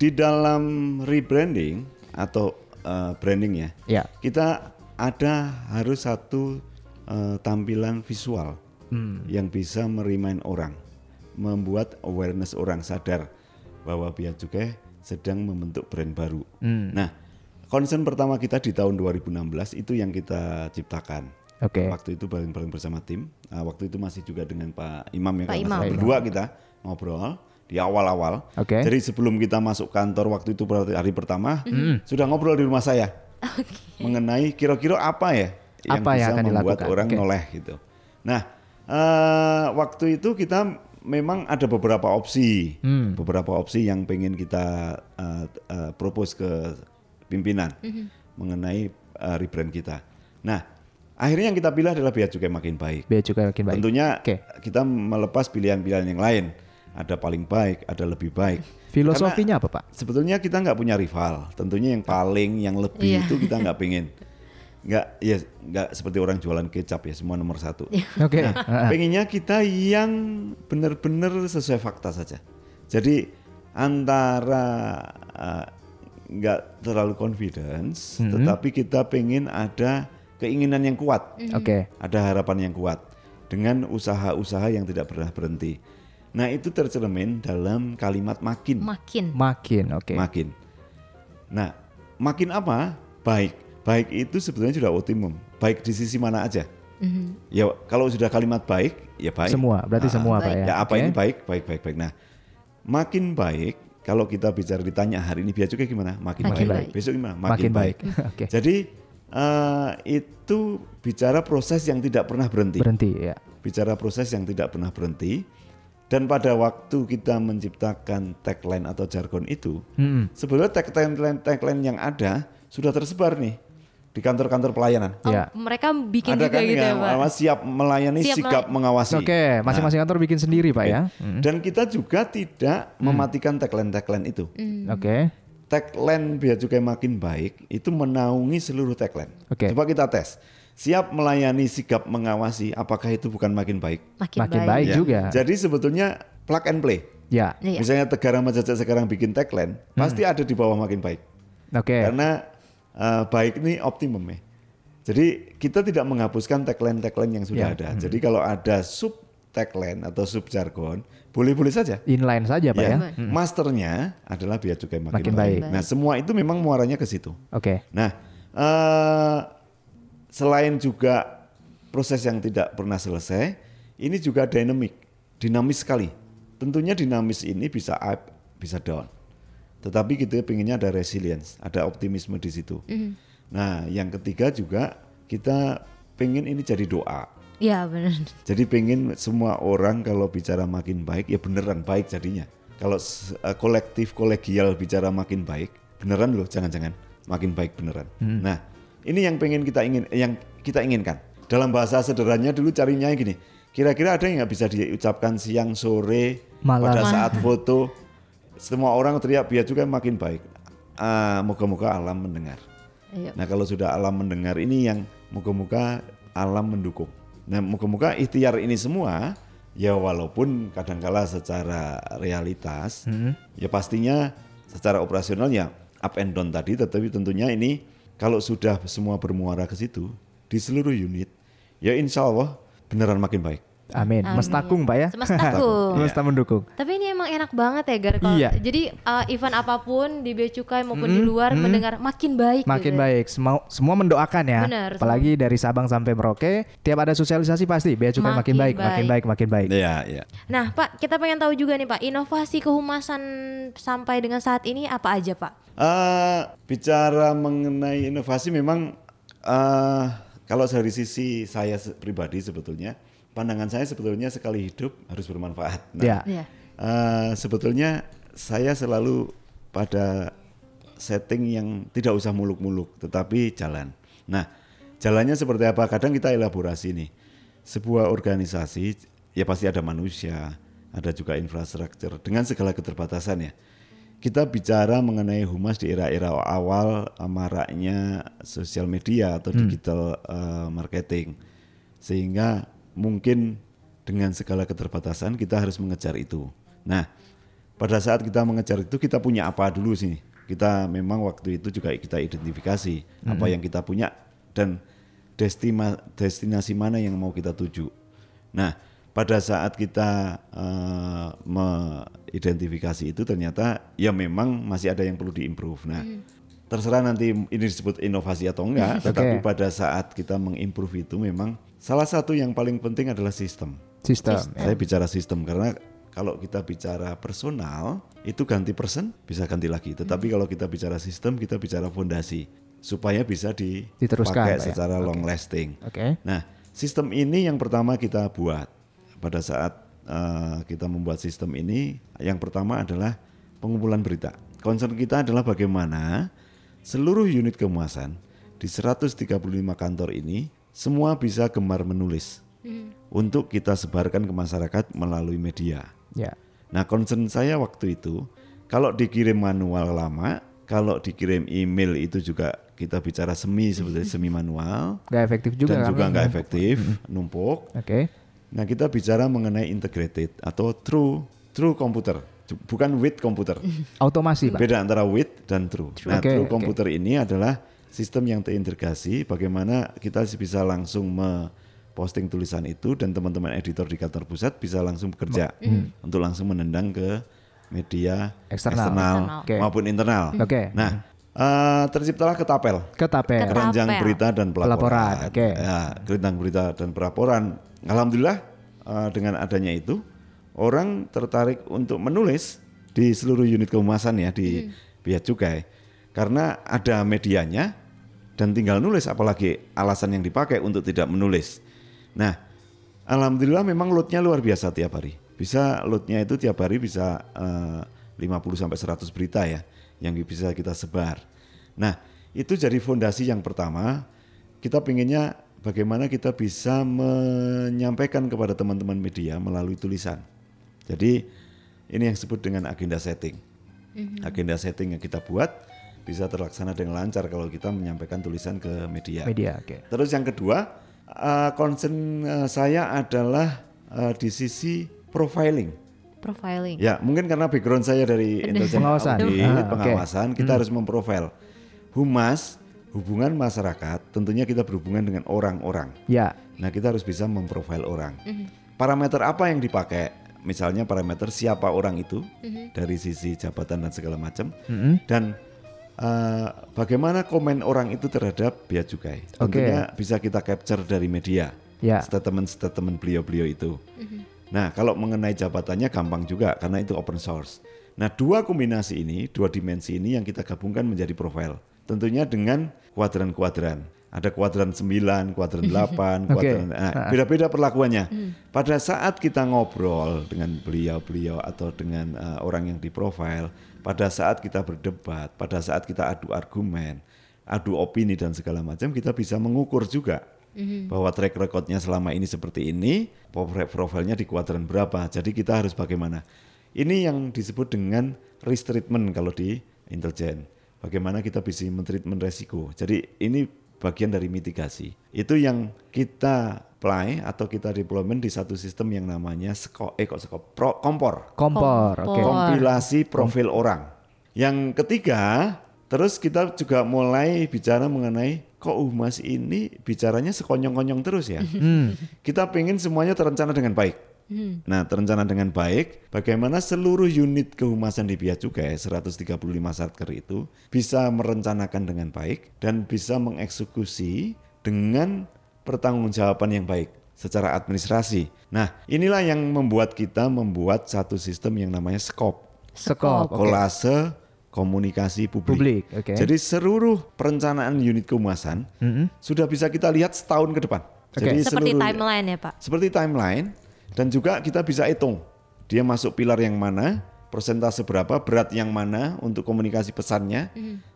di dalam rebranding atau uh, branding ya, Ya. kita ada harus satu uh, tampilan visual Hmm. yang bisa merimain orang, membuat awareness orang sadar bahwa Bea Cukai sedang membentuk brand baru. Hmm. Nah, concern pertama kita di tahun 2016 itu yang kita ciptakan. Oke. Waktu itu bareng-bareng bersama tim. Nah, waktu itu masih juga dengan Pak Imam ya Pak kalau Imam. berdua kita ngobrol di awal-awal. Oke. Jadi sebelum kita masuk kantor waktu itu berarti hari pertama Hmm. sudah ngobrol di rumah saya mengenai kira-kira apa ya yang Apa yang bisa akan membuat dilakukan? orang Oke. noleh gitu. Nah eh, waktu itu kita memang ada beberapa opsi, Hmm. beberapa opsi yang pengen kita eh, eh, propose ke pimpinan mengenai eh, rebrand kita. Nah akhirnya yang kita pilih adalah biaya cukai makin baik. Bea Cukai makin baik. Tentunya Oke. kita melepas pilihan-pilihan yang lain. Ada paling baik, ada lebih baik. Filosofinya Karena apa Pak? Sebetulnya kita nggak punya rival. Tentunya yang paling, yang lebih Iya. itu kita nggak pengen. Nggak, ya nggak seperti orang jualan kecap ya semua nomor satu. Oke. Nah, pengennya kita yang benar-benar sesuai fakta saja. Jadi antara uh, nggak terlalu confidence, Hmm. tetapi kita pengen ada keinginan yang kuat Oke. ada harapan yang kuat dengan usaha-usaha yang tidak pernah berhenti. Nah itu tercermin dalam kalimat makin, Makin. Makin, oke. makin. Nah makin apa? Baik. Baik itu sebetulnya sudah optimum. Baik di sisi mana aja. Ya kalau sudah kalimat baik, ya baik. Semua, berarti Ah, semua Pak ya. Ya apa Oke. ini baik, baik, baik, baik. Nah makin baik. Kalau kita bicara ditanya hari ini biaya cukai gimana? Makin, Makin baik. baik. Besok gimana? Makin baik. Oke. Jadi eh, itu bicara proses yang tidak pernah berhenti Berhenti ya. bicara proses yang tidak pernah berhenti Dan pada waktu kita menciptakan tagline atau jargon itu, Hmm. sebetulnya tagline tagline yang ada sudah tersebar nih di kantor-kantor pelayanan. Oh, Ya. mereka bikin ada juga kan gitu ya, yang Pak. siap melayani, Siap sigap melay- mengawasi. Oke, masing-masing kantor bikin sendiri pak ya. Hmm. Dan kita juga tidak mematikan tagline-tagline itu. Oke. Tagline biar cukai makin baik itu menaungi seluruh tagline. Oke. Coba kita tes. Siap melayani, sigap mengawasi, apakah itu bukan makin baik? Makin, Makin baik. baik Ya. juga. Jadi sebetulnya plug and play. Ya. Iya. Misalnya Tegara Majajak sekarang bikin tagline, pasti ada di bawah makin baik. Oke. Karena uh, baik ini optimum ya. Jadi kita tidak menghapuskan tagline-tagline yang sudah Ya. ada. Jadi kalau ada sub tagline atau sub jargon, boleh-boleh saja. Inline saja pak ya. Ya, masternya adalah biar cukai makin, Makin baik. baik. Nah, semua itu memang muaranya ke situ. Oke. Nah, eh, selain juga proses yang tidak pernah selesai, ini juga dynamic, dinamis sekali. Tentunya dinamis ini bisa up, bisa down. Tetapi kita pengennya ada resilience, ada optimisme di situ. Nah, yang ketiga juga kita pengen ini jadi doa. Iya benar. Jadi pengen semua orang kalau bicara makin baik ya beneran baik jadinya. Kalau eh, kolektif kolegial bicara makin baik, beneran loh jangan-jangan makin baik beneran. Nah, ini yang pengen kita ingin yang kita inginkan. Dalam bahasa sederhananya dulu carinya gini. Kira-kira ada yang nggak bisa diucapkan siang sore Malam. pada saat foto semua orang teriak biar juga makin baik. Ah, moga-moga alam mendengar. Iya. Nah kalau sudah alam mendengar ini yang moga-moga alam mendukung. Nah moga-moga ikhtiar ini semua ya walaupun kadangkala secara realitas ya pastinya secara operasional ya up and down tadi tetapi tentunya ini kalau sudah semua bermuara ke situ di seluruh unit ya insya Allah beneran makin baik. Amin. Amin. Mestakung pak ya. Semestaku. Semesta mendukung. Tapi ini emang enak banget ya Gar kalau- Iya. Jadi uh, event apa pun di Bea Cukai maupun di luar mendengar makin baik Makin gitu. baik. Semua semua mendoakan ya. Benar, Apalagi dari Sabang sampai Merauke, tiap ada sosialisasi pasti bea cukai makin, Makin baik, makin baik. baik, makin baik. Iya iya. Nah, Pak, kita pengen tahu juga nih, Pak, inovasi kehumasan sampai dengan saat ini apa aja, Pak? Eh, bicara mengenai inovasi memang eh, kalau dari sisi saya pribadi sebetulnya pandangan saya sebetulnya sekali hidup harus bermanfaat. Nah, Ya. Iya. eh, sebetulnya saya selalu pada setting yang tidak usah muluk-muluk tetapi jalan. Nah, jalannya seperti apa? Kadang kita elaborasi nih. Sebuah organisasi ya pasti ada manusia, ada juga infrastruktur dengan segala keterbatasannya. Kita bicara mengenai humas di era-era awal maraknya sosial media atau digital eh, marketing. Sehingga mungkin dengan segala keterbatasan kita harus mengejar itu. Nah, pada saat kita mengejar itu kita punya apa dulu sih? Kita memang waktu itu juga kita identifikasi apa yang kita punya dan destima, destinasi mana yang mau kita tuju. Nah, pada saat kita eh, mengidentifikasi itu ternyata ya memang masih ada yang perlu diimprove. Nah, terserah nanti ini disebut inovasi atau enggak, tetapi Oke. pada saat kita mengimprove itu memang salah satu yang paling penting adalah sistem. Sistem. Saya bicara sistem karena kalau kita bicara personal itu ganti person bisa ganti lagi. Tetapi kalau kita bicara sistem kita bicara fondasi supaya bisa di- Diteruskan, dipakai Pak, ya? secara long lasting. Oke. Nah, sistem ini yang pertama kita buat pada saat eh, kita membuat sistem ini, yang pertama adalah pengumpulan berita. Concern kita adalah bagaimana seluruh unit kemuasan di 135 kantor ini semua bisa gemar menulis untuk kita sebarkan ke masyarakat melalui media. Ya. Nah, concern saya waktu itu kalau dikirim manual lama, kalau dikirim email itu juga kita bicara semi sebetulnya semi manual Gak efektif juga dan kan? juga nggak efektif, numpuk. Oke. Nah, kita bicara mengenai integrated atau true true komputer, bukan with komputer. Automasi, Pak. Beda antara with dan true. Nah, Oke, true oke. komputer ini adalah sistem yang terintegrasi bagaimana kita bisa langsung posting tulisan itu dan teman-teman editor di kantor pusat bisa langsung bekerja untuk langsung menendang ke media Eksternal. Eksternal. Oke. maupun internal. Oke. Nah, eh, terciptalah ketapel Ketapel. Keranjang berita dan pelaporan. Pelaporan, oke. Ya, keranjang berita dan pelaporan. Alhamdulillah eh, dengan adanya itu orang tertarik untuk menulis di seluruh unit kehumasan ya di Bea Cukai karena ada medianya dan tinggal nulis apalagi alasan yang dipakai untuk tidak menulis. Nah, alhamdulillah memang loadnya luar biasa tiap hari. Bisa loadnya itu tiap hari bisa eh, 50 sampai 100 berita ya yang bisa kita sebar. Nah, itu jadi fondasi yang pertama. Kita pinginnya bagaimana kita bisa menyampaikan kepada teman-teman media melalui tulisan. Jadi ini yang disebut dengan agenda setting. Agenda setting yang kita buat bisa terlaksana dengan lancar kalau kita menyampaikan tulisan ke media. Media, oke. Terus yang kedua, eh, concern eh, saya adalah eh, di sisi profiling. Profiling. Ya, mungkin karena background saya dari intelijen Pengawasan. audit, Ah, oke. pengawasan, kita harus memprofil. Humas, hubungan masyarakat, tentunya kita berhubungan dengan orang-orang. Ya, Nah, kita harus bisa memprofil orang. Parameter apa yang dipakai? Misalnya parameter siapa orang itu dari sisi jabatan dan segala macam, dan eh, bagaimana komen orang itu terhadap bea cukai. Oke. Tentunya bisa kita capture dari media, Ya. statement-statement beliau-beliau itu. Nah, kalau mengenai jabatannya gampang juga karena itu open source. Nah, dua kombinasi ini, dua dimensi ini yang kita gabungkan menjadi profil. Tentunya dengan kuadran-kuadran. Ada kuadran 9, kuadran 8, Oke. kuadran nah, beda-beda perlakuannya. Pada saat kita ngobrol dengan beliau-beliau atau dengan eh, orang yang diprofil, pada saat kita berdebat, pada saat kita adu argumen, adu opini dan segala macam, kita bisa mengukur juga bahwa track recordnya selama ini seperti ini, profil- profilnya di kuadran berapa. Jadi kita harus bagaimana. Ini yang disebut dengan risk treatment kalau di intelijen. Bagaimana kita bisa mentreatment resiko. Jadi ini bagian dari mitigasi. Itu yang kita apply atau kita deployment di satu sistem yang namanya sko, eh kok sko, pro, kompor kompor, Kompor. oke. kompilasi profil orang. Yang ketiga, terus kita juga mulai bicara mengenai kok humas ini bicaranya sekonyong-konyong terus ya. Kita pengen semuanya terencana dengan baik. Nah, terencana dengan baik, bagaimana seluruh unit kehumasan di Bea Cukai 135 satker itu bisa merencanakan dengan baik dan bisa mengeksekusi dengan pertanggungjawaban yang baik secara administrasi. Nah, inilah yang membuat kita membuat satu sistem yang namanya skop Skop, kolase komunikasi publik. Publik, oke. Jadi seluruh perencanaan unit kehumasan sudah bisa kita lihat setahun ke depan. Jadi Seperti seluruh- timeline ya Pak. Seperti timeline dan juga kita bisa hitung dia masuk pilar yang mana, persentase berapa, berat yang mana untuk komunikasi pesannya,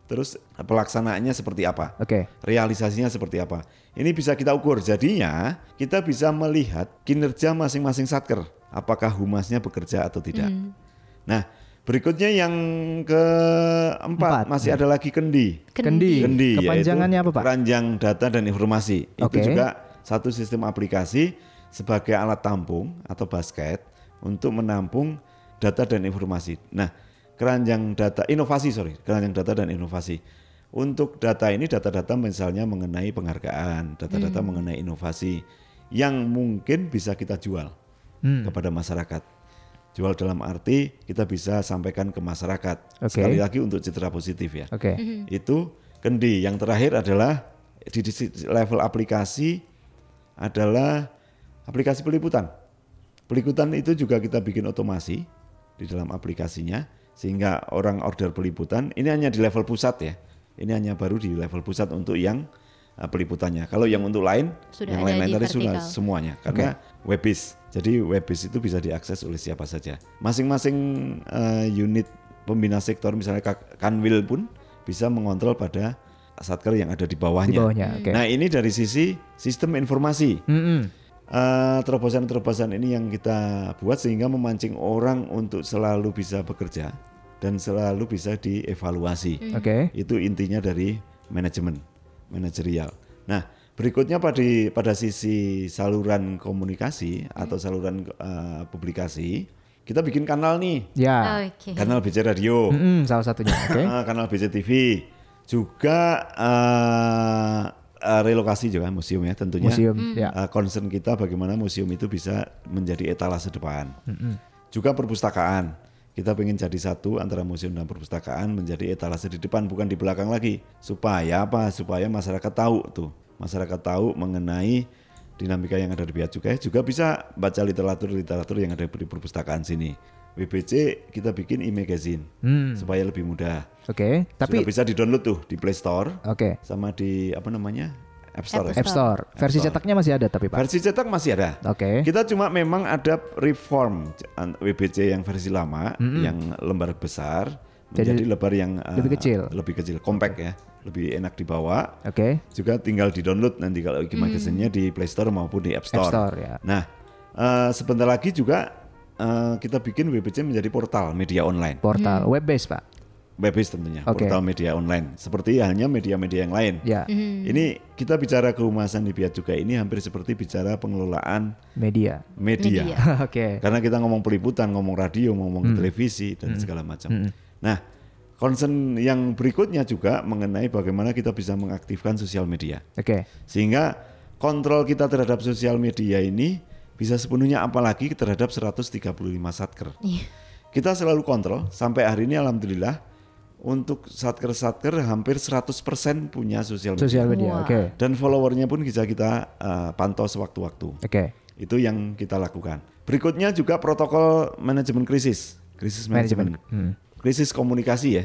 terus pelaksanaannya seperti apa. Oke. Realisasinya seperti apa. Ini bisa kita ukur. Jadinya kita bisa melihat kinerja masing-masing satker. Apakah humasnya bekerja atau tidak. Nah, berikutnya yang keempat Empat, masih ya. ada lagi kendi. Kendi. Kendi Kepanjangannya apa, Pak? Keranjang data dan informasi. Oke. Itu juga satu sistem aplikasi sebagai alat tampung atau basket untuk menampung data dan informasi. Nah, keranjang data inovasi sorry, keranjang data dan inovasi. Untuk data ini data-data misalnya mengenai penghargaan, data-data Hmm. mengenai inovasi yang mungkin bisa kita jual Hmm. kepada masyarakat. Jual dalam arti kita bisa sampaikan ke masyarakat. Oke. Sekali lagi untuk citra positif ya Oke. itu kendi. Yang terakhir adalah di, di level aplikasi adalah aplikasi peliputan. Peliputan itu juga kita bikin otomasi di dalam aplikasinya sehingga orang order peliputan ini hanya di level pusat ya. Ini hanya baru di level pusat untuk yang uh, peliputannya. Kalau yang untuk lain, Sudah yang lain-lain di tadi sudah semuanya karena webis. Jadi webis itu bisa diakses oleh siapa saja. Masing-masing uh, unit pembina sektor misalnya Kanwil pun bisa mengontrol pada satker yang ada di bawahnya. Di bawahnya, oke. Nah ini dari sisi sistem informasi. Mm-mm. Eh, terobosan-terobosan ini yang kita buat sehingga memancing orang untuk selalu bisa bekerja dan selalu bisa dievaluasi. Oke. Itu intinya dari manajemen, manajerial. Nah, berikutnya pada pada sisi saluran komunikasi atau saluran eh, publikasi, kita bikin kanal nih, Ya. Oke. kanal BC Radio, Mm-mm, salah satunya, oke. eh, kanal BC TV, juga eh, eh, relokasi juga museum ya tentunya. Museum, ya. Eh, concern kita bagaimana museum itu bisa menjadi etalase depan. Juga perpustakaan. Kita pengen jadi satu antara museum dan perpustakaan menjadi etalase di depan bukan di belakang lagi. Supaya apa? Supaya masyarakat tahu tuh. Masyarakat tahu mengenai dinamika yang ada di Bea Cukai juga bisa baca literatur-literatur yang ada di perpustakaan sini. WBC kita bikin e-magazine Hmm. supaya lebih mudah. Oke, Tapi tapi bisa di-download tuh di Play Store oke. sama di apa namanya App Store. ya. App Store. Versi Store. cetaknya masih ada tapi Pak. Versi cetak masih ada. Oke. Kita cuma memang ada reform WBC yang versi lama yang lembar besar Jadi menjadi lembar yang uh, lebih kecil. lebih kecil, compact ya, lebih enak dibawa. Oke. Juga tinggal di-download nanti kalau Wiki Magazine-nya di Play Store maupun di App Store. App Store, ya. Nah, eh, sebentar lagi juga eh, kita bikin WBC menjadi portal media online. Portal web based Pak. Web-based tentunya, Oke. portal media online. Seperti halnya media-media yang lain. Ya. Ini kita bicara kehumasan di Biak Cukai ini hampir seperti bicara pengelolaan Media. media. Media. Oke. Karena kita ngomong peliputan, ngomong radio, ngomong televisi dan segala macam. Nah, concern yang berikutnya juga mengenai bagaimana kita bisa mengaktifkan sosial media. Oke. Sehingga kontrol kita terhadap sosial media ini bisa sepenuhnya apalagi terhadap 135 satker. Iya. Kita selalu kontrol sampai hari ini alhamdulillah untuk satker-satker hampir 100% punya sosial media. Sosial media. Wah. Oke. Dan followernya pun bisa kita uh, pantau sewaktu-waktu. Oke. Itu yang kita lakukan. Berikutnya juga protokol manajemen krisis, krisis manajemen, Manajemen, hmm. krisis komunikasi ya.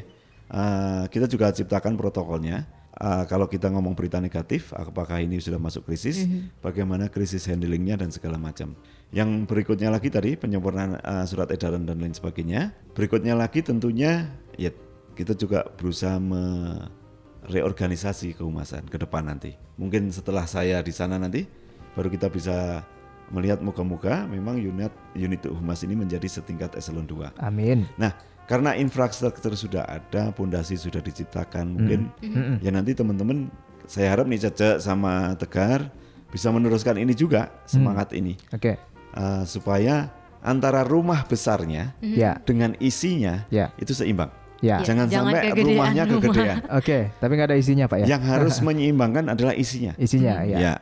Uh, kita juga ciptakan protokolnya. Uh, kalau kita ngomong berita negatif, apakah ini sudah masuk krisis? Bagaimana krisis handlingnya dan segala macam. Yang berikutnya lagi tadi penyempurnaan uh, surat edaran dan lain sebagainya. Berikutnya lagi tentunya ya kita juga berusaha mereorganisasi kehumasan ke depan nanti. Mungkin setelah saya di sana nanti baru kita bisa melihat muka-muka memang unit unit humas ini menjadi setingkat eselon 2. Amin. Nah, karena infrastruktur sudah ada, pondasi sudah diciptakan, mungkin ya nanti teman-teman saya harap nih Cece sama Tegar bisa meneruskan ini juga semangat ini Oke. Uh, supaya antara rumah besarnya Ya. dengan isinya Ya. itu seimbang. Ya. Jangan, Jangan sampai kegedean rumahnya rumah. kegedean. Oke, tapi nggak ada isinya Pak ya? Yang harus menyeimbangkan adalah isinya. Isinya ya. Ya.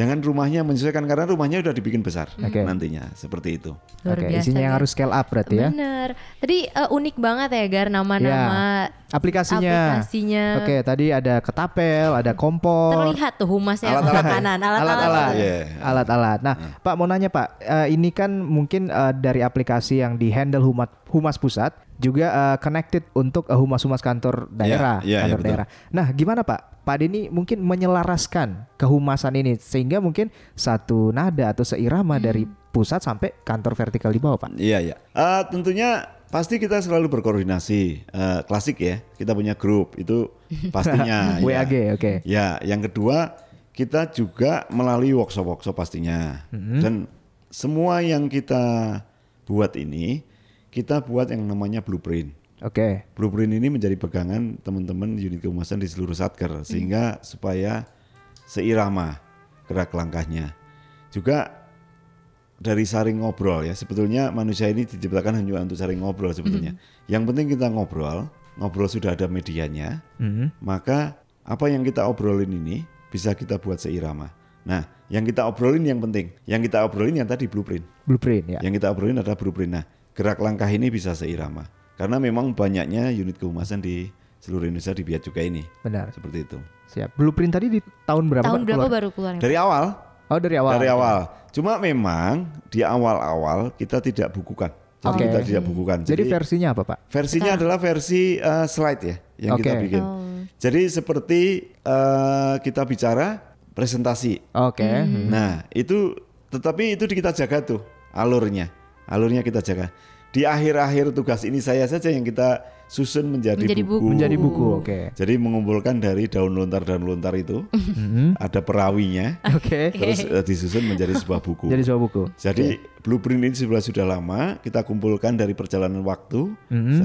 Jangan rumahnya menyesuaikan karena rumahnya udah dibikin besar Oke. nantinya seperti itu. Oke, biasa, isinya yang Gar. harus scale up berarti ya. Bener. Tadi eh, unik banget ya Gar nama-nama Aplikasinya. aplikasinya. Oke, tadi ada ketapel, ada kompor. Terlihat tuh humasnya Alat-alat ya? makanan, alat-alat. alat-alat Iya. alat-alat nah pak mau nanya pak eh, ini kan mungkin eh, dari aplikasi yang di handle humas humas pusat juga eh, connected untuk eh, humas-humas kantor daerah iya, iya, kantor betul. daerah nah gimana pak Pak Denny mungkin menyelaraskan kehumasan ini sehingga mungkin satu nada atau seirama dari pusat sampai kantor vertikal di bawah pak Iya ya. Eh, tentunya pasti kita selalu berkoordinasi. Eh, klasik ya. Kita punya grup itu pastinya. ya. WAG oke Ya, yang kedua kita juga melalui workshop-workshop pastinya. Dan semua yang kita buat ini kita buat yang namanya blueprint. oke Blueprint ini menjadi pegangan teman-teman unit kehumasan di seluruh satker sehingga supaya seirama gerak langkahnya. Juga dari saring ngobrol ya sebetulnya manusia ini diciptakan hanya untuk saring ngobrol sebetulnya. Yang penting kita ngobrol, ngobrol sudah ada medianya, maka apa yang kita obrolin ini bisa kita buat seirama. Nah, yang kita obrolin yang penting, yang kita obrolin yang tadi blueprint. blueprint ya Yang kita obrolin adalah blueprint. Nah, gerak langkah ini bisa seirama. Karena memang banyaknya unit kehumasan di seluruh Indonesia di Biak Cukai ini. benar Seperti itu. siap blueprint tadi di tahun berapa Tahun berapa keluar? baru keluar? Dari awal, oh dari awal dari awal. Cuma memang di awal-awal kita tidak bukukan. Jadi Oke. kita tidak bukukan. jadi versinya apa pak versinya adalah versi uh, slide ya yang kita Oke. bikin. Jadi seperti uh, kita bicara presentasi. oke Hmm. Nah, itu tetapi itu kita jaga tuh alurnya. Alurnya kita jaga. Di akhir-akhir tugas ini saya saja yang kita susun menjadi, Menjadi buku. menjadi buku oke Jadi mengumpulkan dari daun lontar dan lontar itu ada perawinya, oke terus eh, disusun menjadi sebuah buku. jadi sebuah buku Jadi blueprint ini sudah sudah lama kita kumpulkan dari perjalanan waktu,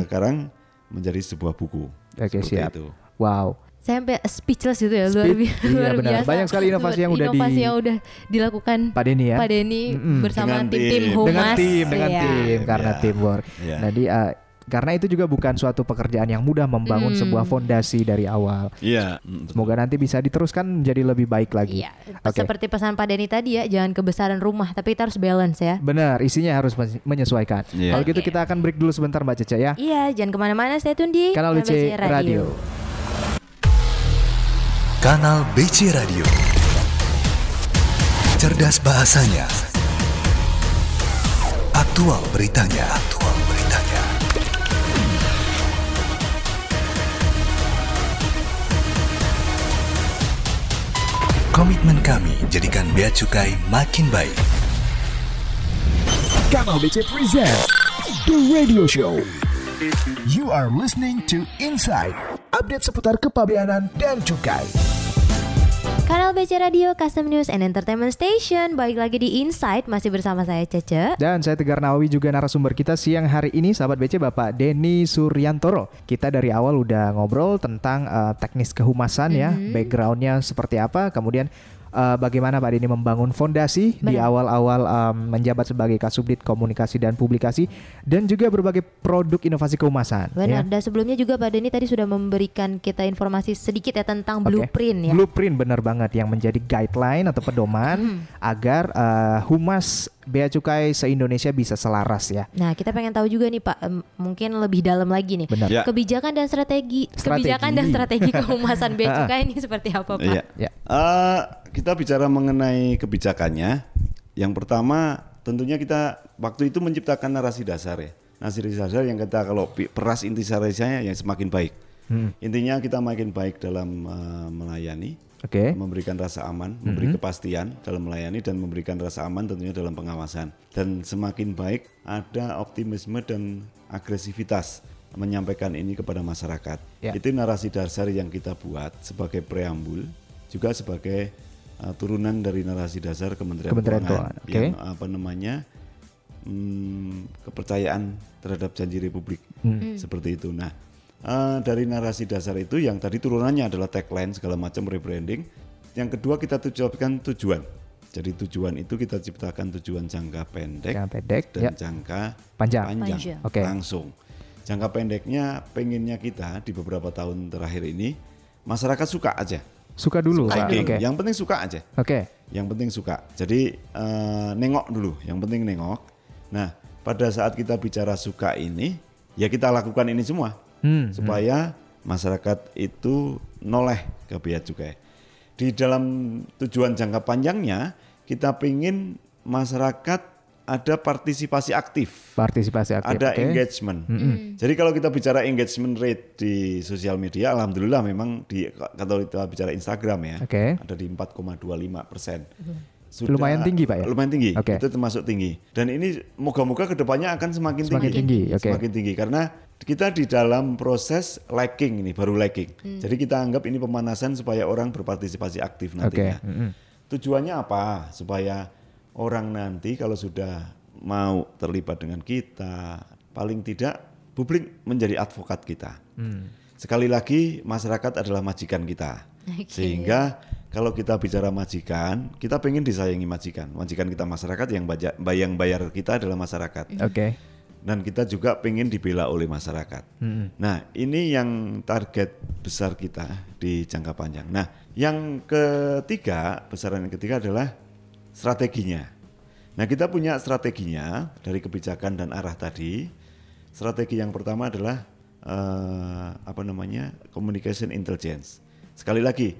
sekarang menjadi sebuah buku. Oke Seperti siap. itu. Wow. Saya sampai speechless gitu ya, luar, bi- iya, luar benar. biasa. Banyak sekali inovasi yang udah Inovasi di- yang udah dilakukan Pak Denny ya. Pak Denny bersama Dengan tim-tim tim. humas. Dengan tim, dengan Iya. tim karena Iya. teamwork. Iya. Jadi eh, karena itu juga bukan suatu pekerjaan yang mudah membangun sebuah fondasi dari awal. Iya. mm, betul. Semoga nanti bisa diteruskan menjadi lebih baik lagi. Iya, Oke. seperti pesan Pak Denny tadi ya, jangan kebesaran rumah, tapi kita harus balance ya. Benar, isinya harus men- menyesuaikan. Iya. Kalau gitu kita akan break dulu sebentar Mbak Cece ya. Iya, jangan ke mana-mana, stay tune di Kanal BC Radio. Kanal BC Radio. Cerdas bahasanya. Aktual beritanya. Aktual beritanya. Komitmen kami jadikan Bea Cukai makin baik. Kanal BC present The Radio Show. You are listening to Inside, update seputar kepabeanan dan cukai. Kanal BC Radio Custom News and Entertainment Station. Balik lagi di Insight. Masih bersama saya Cece. Dan saya Tegar Nawawi juga narasumber kita siang hari ini sahabat BC Bapak Denny Suryantoro. Kita dari awal udah ngobrol tentang eh, teknis kehumasan ya, backgroundnya seperti apa, kemudian eh, bagaimana Pak Denny membangun fondasi di Benar. awal-awal em, menjabat sebagai Kasubdit Komunikasi dan Publikasi dan juga berbagai produk inovasi kehumasan. Benar, ya. dan sebelumnya juga Pak Denny tadi sudah memberikan kita informasi sedikit ya tentang Oke. blueprint ya Blueprint benar banget yang menjadi guideline atau pedoman agar eh, humas bea cukai se-Indonesia bisa selaras ya. Nah kita pengen tahu juga nih Pak Mungkin lebih dalam lagi nih Benar. Ya. Kebijakan dan strategi, Strategi. Kebijakan dan strategi kehumasan bea cukai ini seperti apa Pak? Iya. Ya. Eh, kita bicara mengenai kebijakannya. Yang pertama, tentunya kita waktu itu menciptakan narasi dasar ya. Narasi dasar yang kita kalau peras intisarinya yang semakin baik. Intinya kita makin baik dalam eh, melayani, Oke. memberikan rasa aman, memberi kepastian dalam melayani dan memberikan rasa aman tentunya dalam pengawasan. Dan semakin baik ada optimisme dan agresivitas menyampaikan ini kepada masyarakat. Ya. Itu narasi dasar yang kita buat sebagai preambul, juga sebagai uh, turunan dari narasi dasar Kementerian, Kementerian Keuangan, Keuangan, oke. yang apa namanya hmm, kepercayaan terhadap janji Republik seperti itu. Nah, eh, dari narasi dasar itu yang tadi turunannya adalah tagline segala macam rebranding. Yang kedua kita tujuan tujuan. Jadi tujuan itu kita ciptakan tujuan jangka pendek, Jangka pendek, dan ya. jangka Panjang. Panjang. Oke. langsung. Jangka pendeknya pengennya kita di beberapa tahun terakhir ini masyarakat suka aja. Suka dulu, Suka. Oke. Yang penting suka aja. Oke. Yang penting suka. Jadi eh, nengok dulu, yang penting nengok. Nah, pada saat kita bicara suka ini, ya kita lakukan ini semua Hmm, supaya masyarakat itu noleh ke bea cukai. Di dalam tujuan jangka panjangnya, kita pingin masyarakat ada partisipasi aktif Partisipasi aktif. ada oke. engagement. Jadi kalau kita bicara engagement rate di sosial media, alhamdulillah memang di kalau kita bicara Instagram ya, Oke. ada di 4,25 persen. Lumayan tinggi, Pak, ya? Lumayan tinggi. Oke. Itu termasuk tinggi. Dan ini moga-moga ke depannya akan semakin, Semakin tinggi, oke. Semakin tinggi karena kita di dalam proses liking ini baru liking. Jadi kita anggap ini pemanasan supaya orang berpartisipasi aktif nantinya. mm-mm. Tujuannya apa? Supaya orang nanti kalau sudah mau terlibat dengan kita, paling tidak publik menjadi advokat kita. Sekali lagi masyarakat adalah majikan kita. Oke. Sehingga kalau kita bicara majikan, kita pengen disayangi majikan. Majikan kita masyarakat yang baja- bayang bayar kita adalah masyarakat. Oke. Dan kita juga pengen dibela oleh masyarakat. Nah, ini yang target besar kita di jangka panjang. Nah, yang ketiga, besaran yang ketiga adalah strateginya. Nah, kita punya strateginya dari kebijakan dan arah tadi. Strategi yang pertama adalah eh, apa namanya? communication intelligence. Sekali lagi,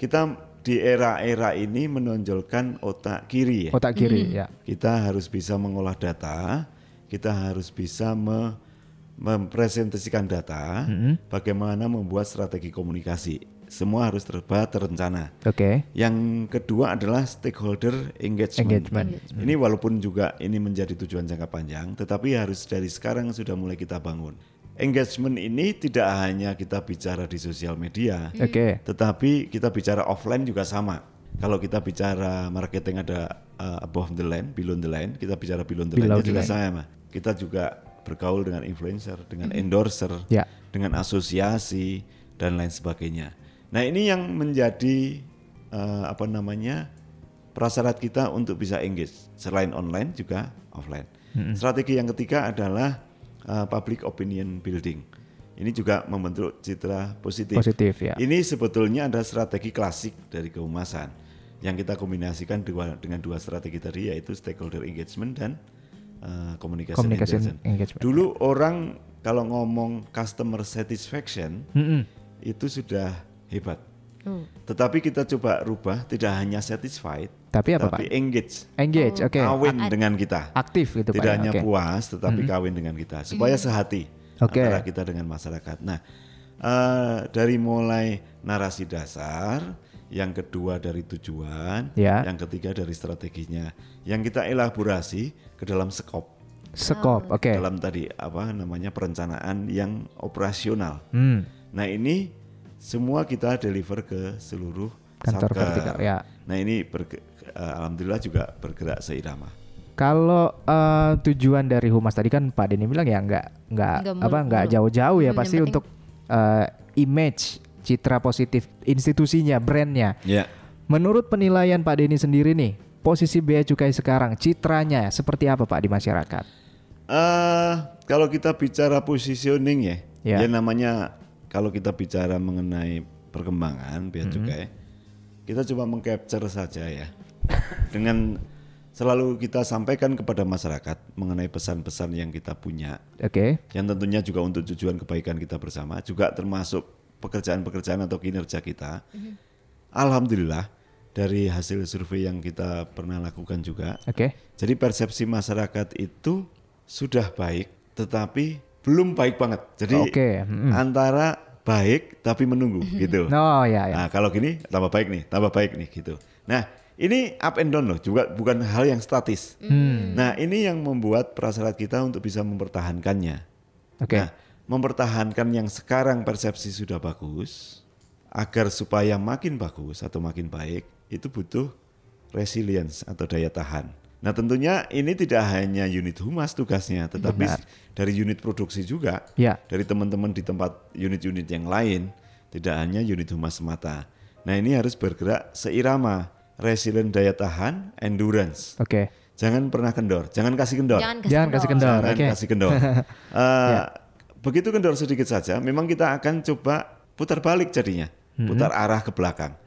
kita di era-era ini menonjolkan otak kiri ya Otak kiri ya. kita harus bisa mengolah data, kita harus bisa me- mempresentasikan data, bagaimana membuat strategi komunikasi. Semua harus terba terencana. Oke. Yang kedua adalah stakeholder engagement. Engagement. Ini walaupun juga ini menjadi tujuan jangka panjang, tetapi harus dari sekarang sudah mulai kita bangun. Engagement ini tidak hanya kita bicara di sosial media, Oke. tetapi kita bicara offline juga sama. Kalau kita bicara marketing ada uh, above the line, below the line, kita bicara below the Below line the juga line. sama. Kita juga bergaul dengan influencer, dengan endorser, Ya. dengan asosiasi dan lain sebagainya. Nah ini yang menjadi uh, apa namanya prasyarat kita untuk bisa engage selain online juga offline. Strategi yang ketiga adalah uh, public opinion building. Ini juga membentuk citra positif. Positif, ya. Ini sebetulnya ada strategi klasik dari kehumasan yang kita kombinasikan dua, dengan dua strategi tadi yaitu stakeholder engagement dan uh, communication, Communication intelligence. engagement. Dulu orang kalau ngomong customer satisfaction Mm-mm. itu sudah hebat. Hmm. Tetapi kita coba rubah tidak hanya satisfied, Tapi apa, tapi Pak? engage, Engage, oke. kawin A- dengan kita. Aktif gitu, Pak. tidak ya, hanya oke. puas, tetapi kawin dengan kita supaya sehati Oke. antara kita dengan masyarakat. Nah, eh, dari mulai narasi dasar yang kedua dari tujuan, Ya. yang ketiga dari strateginya. Yang kita elaborasi ke dalam skop, Skop, oke. dalam tadi apa namanya perencanaan yang operasional. Hmm, Nah ini semua kita deliver ke seluruh Kantor satker. vertikal, ya. Nah ini berge- eh, alhamdulillah juga bergerak seirama. Kalau eh, tujuan dari humas tadi kan Pak Denny bilang ya nggak nggak apa nggak jauh-jauh ya Hmm, pasti penting- untuk eh, image citra positif institusinya, brandnya. Ya. Menurut penilaian Pak Denny sendiri nih, posisi Bea Cukai sekarang citranya seperti apa Pak di masyarakat? Eh kalau kita bicara positioning ya, Ya. ya namanya kalau kita bicara mengenai perkembangan bea cukai, kita coba mengcapture saja ya, dengan selalu kita sampaikan kepada masyarakat mengenai pesan-pesan yang kita punya, Oke, yang tentunya juga untuk tujuan kebaikan kita bersama, juga termasuk pekerjaan-pekerjaan atau kinerja kita. Alhamdulillah dari hasil survei yang kita pernah lakukan juga, oke, jadi persepsi masyarakat itu sudah baik, tetapi belum baik banget. Jadi Oke, mm-mm. antara baik tapi menunggu gitu. Oh ya ya. Nah kalau gini tambah baik nih, tambah baik nih gitu. Nah ini up and down loh, juga bukan hal yang statis. Hmm. Nah ini yang membuat prasyarat kita untuk bisa mempertahankannya. Oke. Nah, mempertahankan yang sekarang persepsi sudah bagus, agar supaya makin bagus atau makin baik, itu butuh resilience atau daya tahan. Nah tentunya ini tidak hanya unit humas tugasnya, tetapi Benar. dari unit produksi juga, Ya. dari teman-teman di tempat unit-unit yang lain, tidak hanya unit humas semata. Nah ini harus bergerak seirama, resilient daya tahan, endurance. Oke. Jangan pernah kendor, jangan kasih kendor. Jangan kasih Jangan kasih kendor. Jangan Oke. kasih kendor. Eh, Begitu kendor sedikit saja, memang kita akan coba putar balik jadinya, putar arah ke belakang.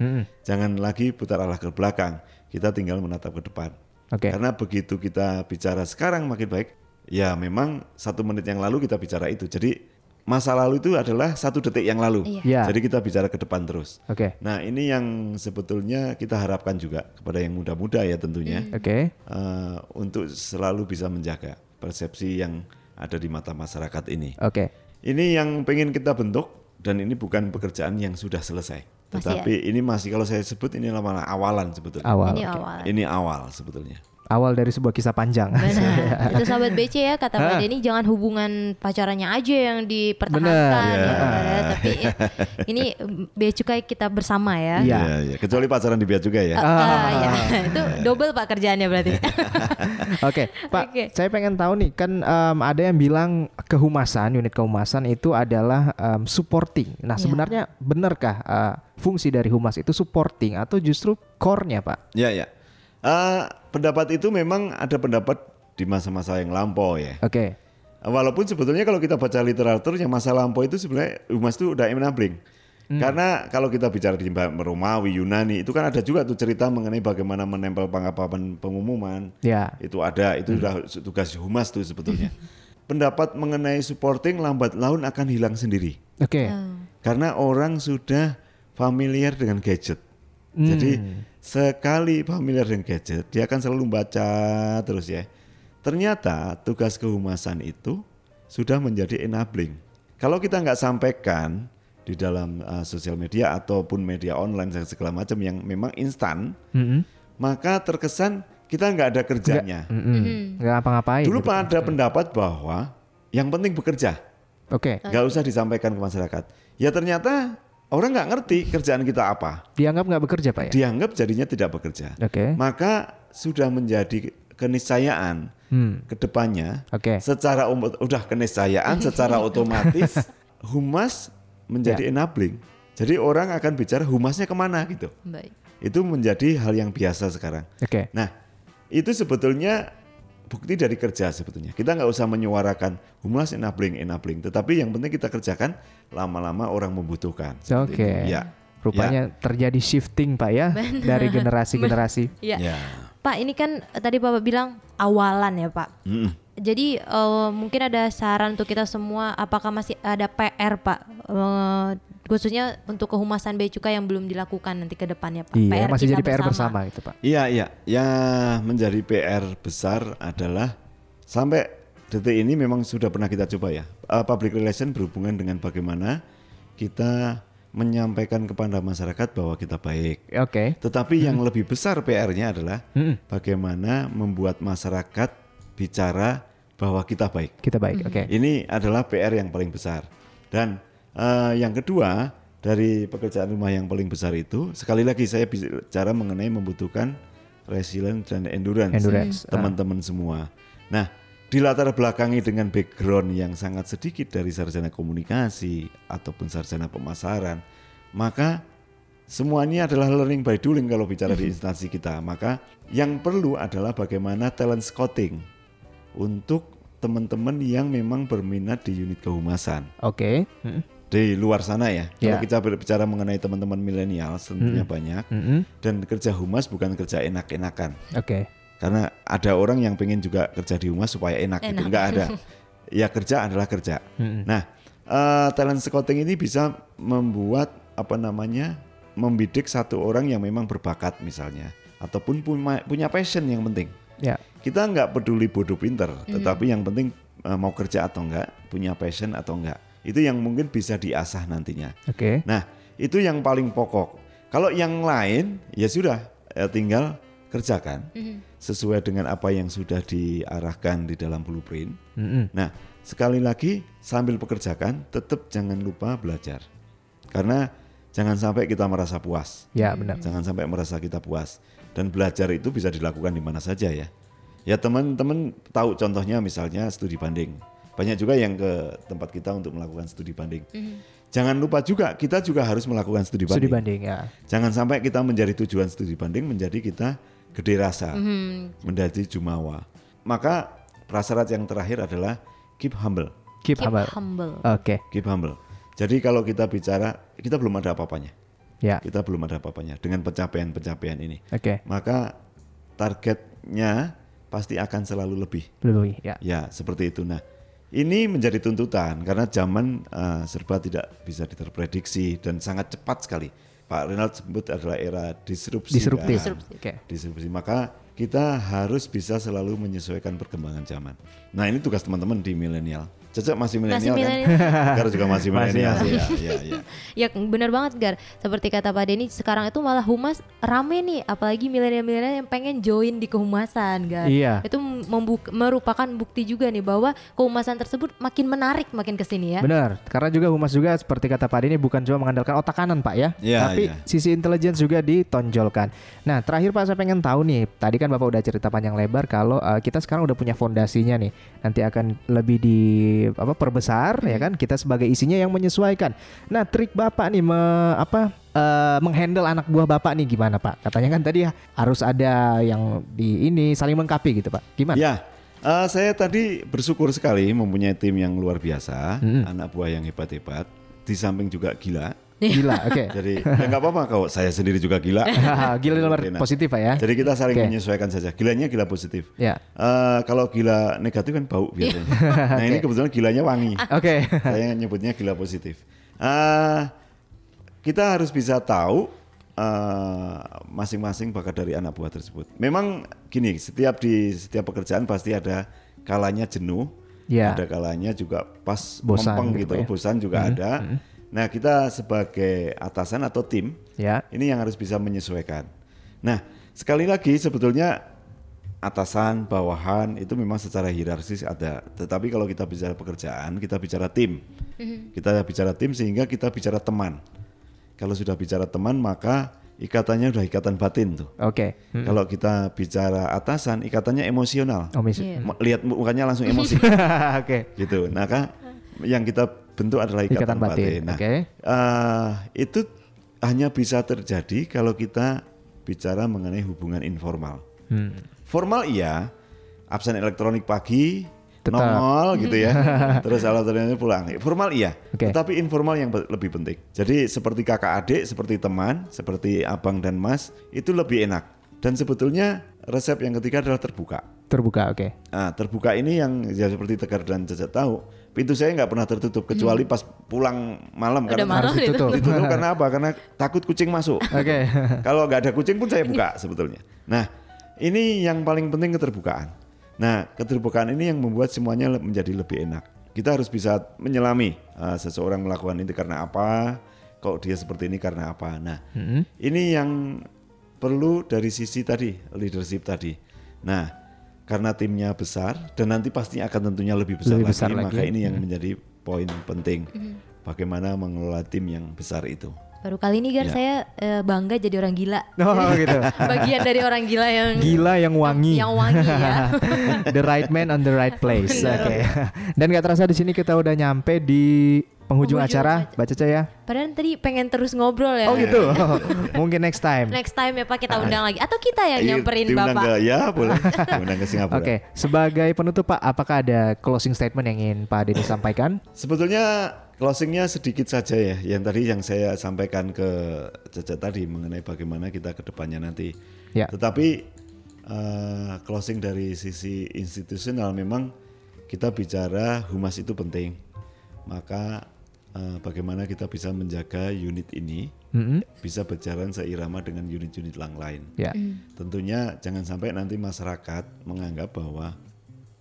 Jangan lagi putar arah ke belakang, kita tinggal menatap ke depan. Oke. Karena begitu kita bicara sekarang makin baik, ya memang satu menit yang lalu kita bicara itu. Jadi masa lalu itu adalah satu detik yang lalu. Iya. Ya. Jadi kita bicara ke depan terus. Oke. Nah ini yang sebetulnya kita harapkan juga kepada yang muda-muda ya tentunya Oke. eh, untuk selalu bisa menjaga persepsi yang ada di mata masyarakat ini. Oke. Ini yang pengen kita bentuk dan ini bukan pekerjaan yang sudah selesai. Masih Tetapi ini masih kalau saya sebut ini malah awalan sebetulnya. Awal. Ini awal. Ini awal sebetulnya. Awal dari sebuah kisah panjang. Benar. Itu sahabat BC ya kata Pak Denny jangan hubungan pacarannya aja yang dipertahankan Benar. ya, Ya. ya. tapi ya, ini bea cukai kita bersama ya. Iya. Iya, iya. Kecuali pacaran di biaya juga ya. Ah, ya. itu double Pak kerjaannya berarti. Oke, Pak, Oke. saya pengen tahu nih kan em, ada yang bilang kehumasan, unit kehumasan itu adalah em, supporting. Nah, Iya. sebenarnya benarkah eh, fungsi dari humas itu supporting atau justru core-nya, Pak? Ya, ya. Eh, pendapat itu memang ada pendapat di masa-masa yang lampau ya. Oke. Walaupun sebetulnya kalau kita baca literatur yang masa lampau itu sebenarnya humas itu udah enabling. Karena kalau kita bicara di Romawi, Yunani itu kan ada juga tuh cerita mengenai bagaimana menempel papan pengumuman. Ya. Itu ada, itu udah tugas humas tuh sebetulnya. Pendapat mengenai supporting lambat laun akan hilang sendiri. Oke. Karena orang sudah familiar dengan gadget. Jadi sekali familiar dengan gadget, dia akan selalu membaca terus ya. Ternyata tugas kehumasan itu sudah menjadi enabling. Kalau kita nggak sampaikan di dalam uh, sosial media ataupun media online dan segala macam yang memang instan, Mm-mm. maka terkesan kita nggak ada kerjanya. Nggak ngapa-ngapain. Dulu gitu. ada pendapat bahwa yang penting bekerja, Oke. nggak usah disampaikan ke masyarakat. Ya ternyata orang nggak ngerti kerjaan kita apa. Dianggap nggak bekerja, Pak ya? Dianggap jadinya tidak bekerja. Oke. Maka sudah menjadi keniscayaan Hmm. ke depannya. Oke. Secara um- udah keniscayaan secara otomatis humas menjadi enabling. Jadi orang akan bicara humasnya ke mana gitu. Baik. Itu menjadi hal yang biasa sekarang. Oke. Nah, itu sebetulnya bukti dari kerja sebetulnya. Kita nggak usah menyuarakan humas enabling, enabling. Tetapi yang penting kita kerjakan lama-lama orang membutuhkan. Oke. itu. Ya. Rupanya terjadi shifting, Pak ya, dari generasi-generasi. Iya. Ya. Pak ini kan tadi Bapak bilang awalan ya Pak. Mm-mm. Jadi eh, mungkin ada saran untuk kita semua apakah masih ada PR Pak Eh, khususnya untuk kehumasan bea cukai yang belum dilakukan nanti ke depannya Pak. Iya, masih kita jadi PR bersama itu, Pak. Iya, iya. Ya menjadi PR besar adalah sampai detik ini memang sudah pernah kita coba ya. Uh, public relation berhubungan dengan bagaimana kita menyampaikan kepada masyarakat bahwa kita baik. Oke. Tetapi yang lebih besar PR-nya adalah bagaimana membuat masyarakat bicara bahwa kita baik. Kita baik. Oke. Ini adalah PR yang paling besar. Dan eh, yang kedua dari pekerjaan rumah yang paling besar itu, sekali lagi saya bicara mengenai membutuhkan resilience dan endurance, Endurance, ah. teman-teman semua. Nah, dilatar belakangi dengan background yang sangat sedikit dari sarjana komunikasi ataupun sarjana pemasaran, maka semuanya adalah learning by doing kalau bicara di instansi kita. Maka yang perlu adalah bagaimana talent scouting untuk teman-teman yang memang berminat di unit kehumasan Oke. Mm. di luar sana ya. Kalau Ya. kita berbicara mengenai teman-teman milenial tentunya banyak Mm-mm. dan kerja humas bukan kerja enak-enakan. Oke. Karena ada orang yang pengen juga kerja di humas supaya enak, gitu. Enak. Enggak ada. ya kerja adalah kerja. Mm-mm. Nah, eh, talent scouting ini bisa membuat apa namanya? membidik satu orang yang memang berbakat misalnya ataupun punya punya passion yang penting. Ya. Kita nggak peduli bodoh pinter, tetapi yang penting eh, mau kerja atau enggak, punya passion atau enggak. Itu yang mungkin bisa diasah nantinya. Oke. Nah, itu yang paling pokok. Kalau yang lain ya sudah eh, tinggal kerjakan sesuai dengan apa yang sudah diarahkan di dalam blueprint. Mm-mm. Nah, sekali lagi sambil pekerjakan tetap jangan lupa belajar. Karena jangan sampai kita merasa puas. Ya benar. Jangan sampai merasa kita puas. Dan belajar itu bisa dilakukan di mana saja ya. Ya teman-teman tahu contohnya misalnya studi banding. Banyak juga yang ke tempat kita untuk melakukan studi banding. Jangan lupa juga kita juga harus melakukan studi banding. Studi banding ya. Jangan sampai kita menjadi tujuan studi banding menjadi kita gede rasa, menjadi jumawa. Maka prasyarat yang terakhir adalah keep humble. Keep, Keep humble. humble. Oke. Keep humble. Jadi kalau kita bicara, kita belum ada apa-apanya. Ya. Kita belum ada apa-apanya dengan pencapaian-pencapaian ini. Oke. Maka targetnya pasti akan selalu lebih. Lebih ya. Ya, seperti itu. Nah, ini menjadi tuntutan karena zaman eh, serba tidak bisa diterprediksi dan sangat cepat sekali. Pak Renald sebut adalah era disrupsi. Disruptif. kan? Oke. Disrupsi. Maka kita harus bisa selalu menyesuaikan perkembangan zaman. Nah, ini tugas teman-teman di milenial. Cocok masih milenial kan? milenial. Gar juga masih milenial. masih. Ya, ya, ya. Ya benar banget Gar. Seperti kata Pak Denny sekarang itu malah humas rame nih, apalagi milenial-milenial yang pengen join di kehumasan Gar. Iya. Itu membuk- merupakan bukti juga nih bahwa kehumasan tersebut makin menarik makin ke sini ya. Benar, karena juga humas juga seperti kata Pak Denny bukan cuma mengandalkan otak kanan Pak ya, Iya, tapi iya. sisi intelligence juga ditonjolkan. Nah terakhir Pak saya pengen tahu nih, tadi kan Bapak udah cerita panjang lebar kalau uh, kita sekarang udah punya fondasinya nih, nanti akan lebih di apa perbesar ya kan, kita sebagai isinya yang menyesuaikan. Nah trik Bapak nih me, apa eh, menghandle anak buah Bapak nih gimana Pak? Katanya kan tadi harus ada yang di ini saling melengkapi gitu Pak, gimana? Ya, eh, saya tadi bersyukur sekali mempunyai tim yang luar biasa, anak buah yang hebat-hebat, di samping juga gila. Gila, oke. Jadi ya nggak apa-apa kalau saya sendiri juga gila. Gila dalam Enak. positif Pak ya. Jadi kita saling Oke. menyesuaikan saja. Gilanya gila positif. Ya. Eh, kalau gila negatif kan bau biasanya. nah ini kebetulan gilanya wangi. Oke. Saya nyebutnya gila positif. Eh, kita harus bisa tahu eh, masing-masing bakat dari anak buah tersebut. Memang gini, setiap di setiap pekerjaan pasti ada kalanya jenuh, Ya. ada kalanya juga pas Bosan mempeng gitu, gitu, ya. bosan juga ada. Nah kita sebagai atasan atau tim Ya. ini yang harus bisa menyesuaikan. Nah, sekali lagi sebetulnya atasan, bawahan itu memang secara hierarkis ada. Tetapi kalau kita bicara pekerjaan, kita bicara tim. Kita bicara tim sehingga kita bicara teman. Kalau sudah bicara teman, maka ikatannya udah ikatan batin tuh. Oke. Hmm. Kalau kita bicara atasan, ikatannya emosional. Oh. Mo- Lihat mukanya langsung emosi Oke. gitu. Nah, kan yang kita bentuk adalah ikatan, Ikatan batin, batin. Nah, oke. eh, itu hanya bisa terjadi kalau kita bicara mengenai hubungan informal. Hmm. Formal iya, absen elektronik pagi, Tetap. nongol gitu ya. Terus alasannya pulang. Formal iya, Oke. tetapi informal yang lebih penting. Jadi seperti kakak adik, seperti teman, seperti abang dan mas, itu lebih enak. Dan sebetulnya resep yang ketiga adalah terbuka. Terbuka, oke. Nah, terbuka ini yang ya seperti Tegar dan Caca tahu, pintu saya nggak pernah tertutup kecuali pas pulang malam Udah karena malam Harus itu. ditutup. ditutup karena apa? Karena takut kucing masuk. Oke. Kalau nggak ada kucing pun saya buka sebetulnya. Nah, ini yang paling penting keterbukaan. Nah, keterbukaan ini yang membuat semuanya menjadi lebih enak. Kita harus bisa menyelami uh, seseorang melakukan itu karena apa, kok dia seperti ini karena apa. Nah, Mm-mm. ini yang perlu dari sisi tadi leadership tadi. Nah, karena timnya besar dan nanti pasti akan tentunya lebih besar, Lebih lagi, besar maka lagi. ini yang Hmm. menjadi poin penting. Bagaimana mengelola tim yang besar itu. Baru kali ini Ya. Gar saya eh, bangga jadi orang gila. Oh gitu. Bagian dari orang gila yang Gila yang wangi. Yang wangi ya. the right man on the right place. Oke. Dan gak terasa di sini kita udah nyampe di penghujung Penghujung acara, Mbak Caca ya. Padahal tadi pengen terus ngobrol ya. Oh gitu. Mungkin next time. Next time ya Pak kita undang lagi atau kita yang Iya, nyamperin diundang Bapak. ke- ya boleh. diundang ke Singapura. Oke, sebagai penutup Pak, apakah ada closing statement yang ingin Pak Denny sampaikan? Sebetulnya closingnya sedikit saja ya, yang tadi yang saya sampaikan ke Caca tadi mengenai bagaimana kita ke depannya nanti. Ya. Tetapi eh, closing dari sisi institusional memang kita bicara humas itu penting. Maka eh, bagaimana kita bisa menjaga unit ini Mm-mm. bisa berjalan seirama dengan unit-unit yang lain. Ya. Tentunya jangan sampai nanti masyarakat menganggap bahwa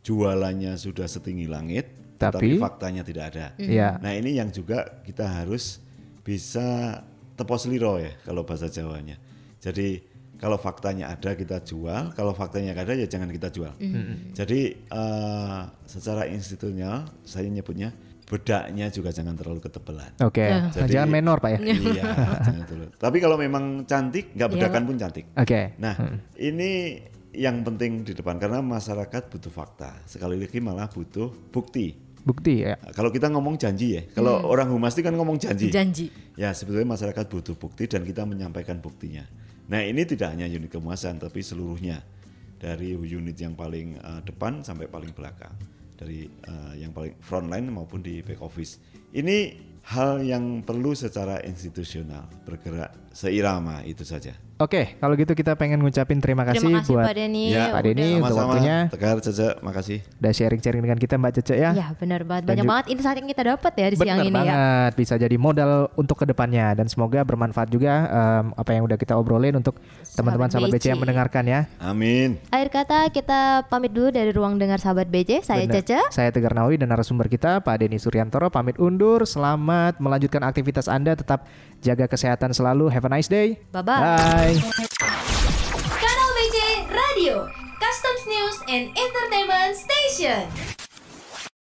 jualannya sudah setinggi langit, tetapi, Tapi- faktanya tidak ada. Ya. Nah ini yang juga kita harus bisa tepos liro ya kalau bahasa Jawanya. Jadi kalau faktanya ada kita jual, kalau faktanya nggak ada ya jangan kita jual. Jadi eh, secara institusional saya nyebutnya bedaknya juga jangan terlalu ketebalan. Oke. Ya. Nah, jangan menor Pak ya. Iya, jangan terlalu. Tapi kalau memang cantik, nggak bedakan pun cantik. Oke. Nah, ini yang penting di depan karena masyarakat butuh fakta. Sekali lagi malah butuh bukti. Bukti ya. Kalau kita ngomong janji ya, kalau orang humas itu kan ngomong janji. Janji. Ya, sebetulnya masyarakat butuh bukti dan kita menyampaikan buktinya. Nah, ini tidak hanya unit kemuasan tapi seluruhnya dari unit yang paling eh, depan sampai paling belakang, dari eh, yang paling frontline maupun di back office. Ini hal yang perlu secara institusional bergerak seirama itu saja. Oke, kalau gitu kita pengen ngucapin terima kasih, Terima kasih buat Pak Denny. Ya, Pak Denny udah- untuk Sama-sama, waktunya. Tegar, Caca, makasih. udah sharing-sharing dengan kita Mbak Cece ya. Ya benar banget. Banyak ju- banget insight yang kita dapat ya di siang Bener ini ya. banget, bisa jadi modal untuk ke depannya dan semoga bermanfaat juga em, apa yang udah kita obrolin untuk teman-teman sahabat BC yang mendengarkan ya. Amin. Akhir kata kita pamit dulu dari ruang dengar sahabat BC. Saya Bener. Caca. Saya Tegar Nawawi dan narasumber kita Pak Denny Suryantoro pamit undur. Selamat melanjutkan aktivitas Anda, tetap jaga kesehatan selalu. Have a nice day. Bye-bye. Bye. Kanal BC Radio, Customs News and Entertainment Station.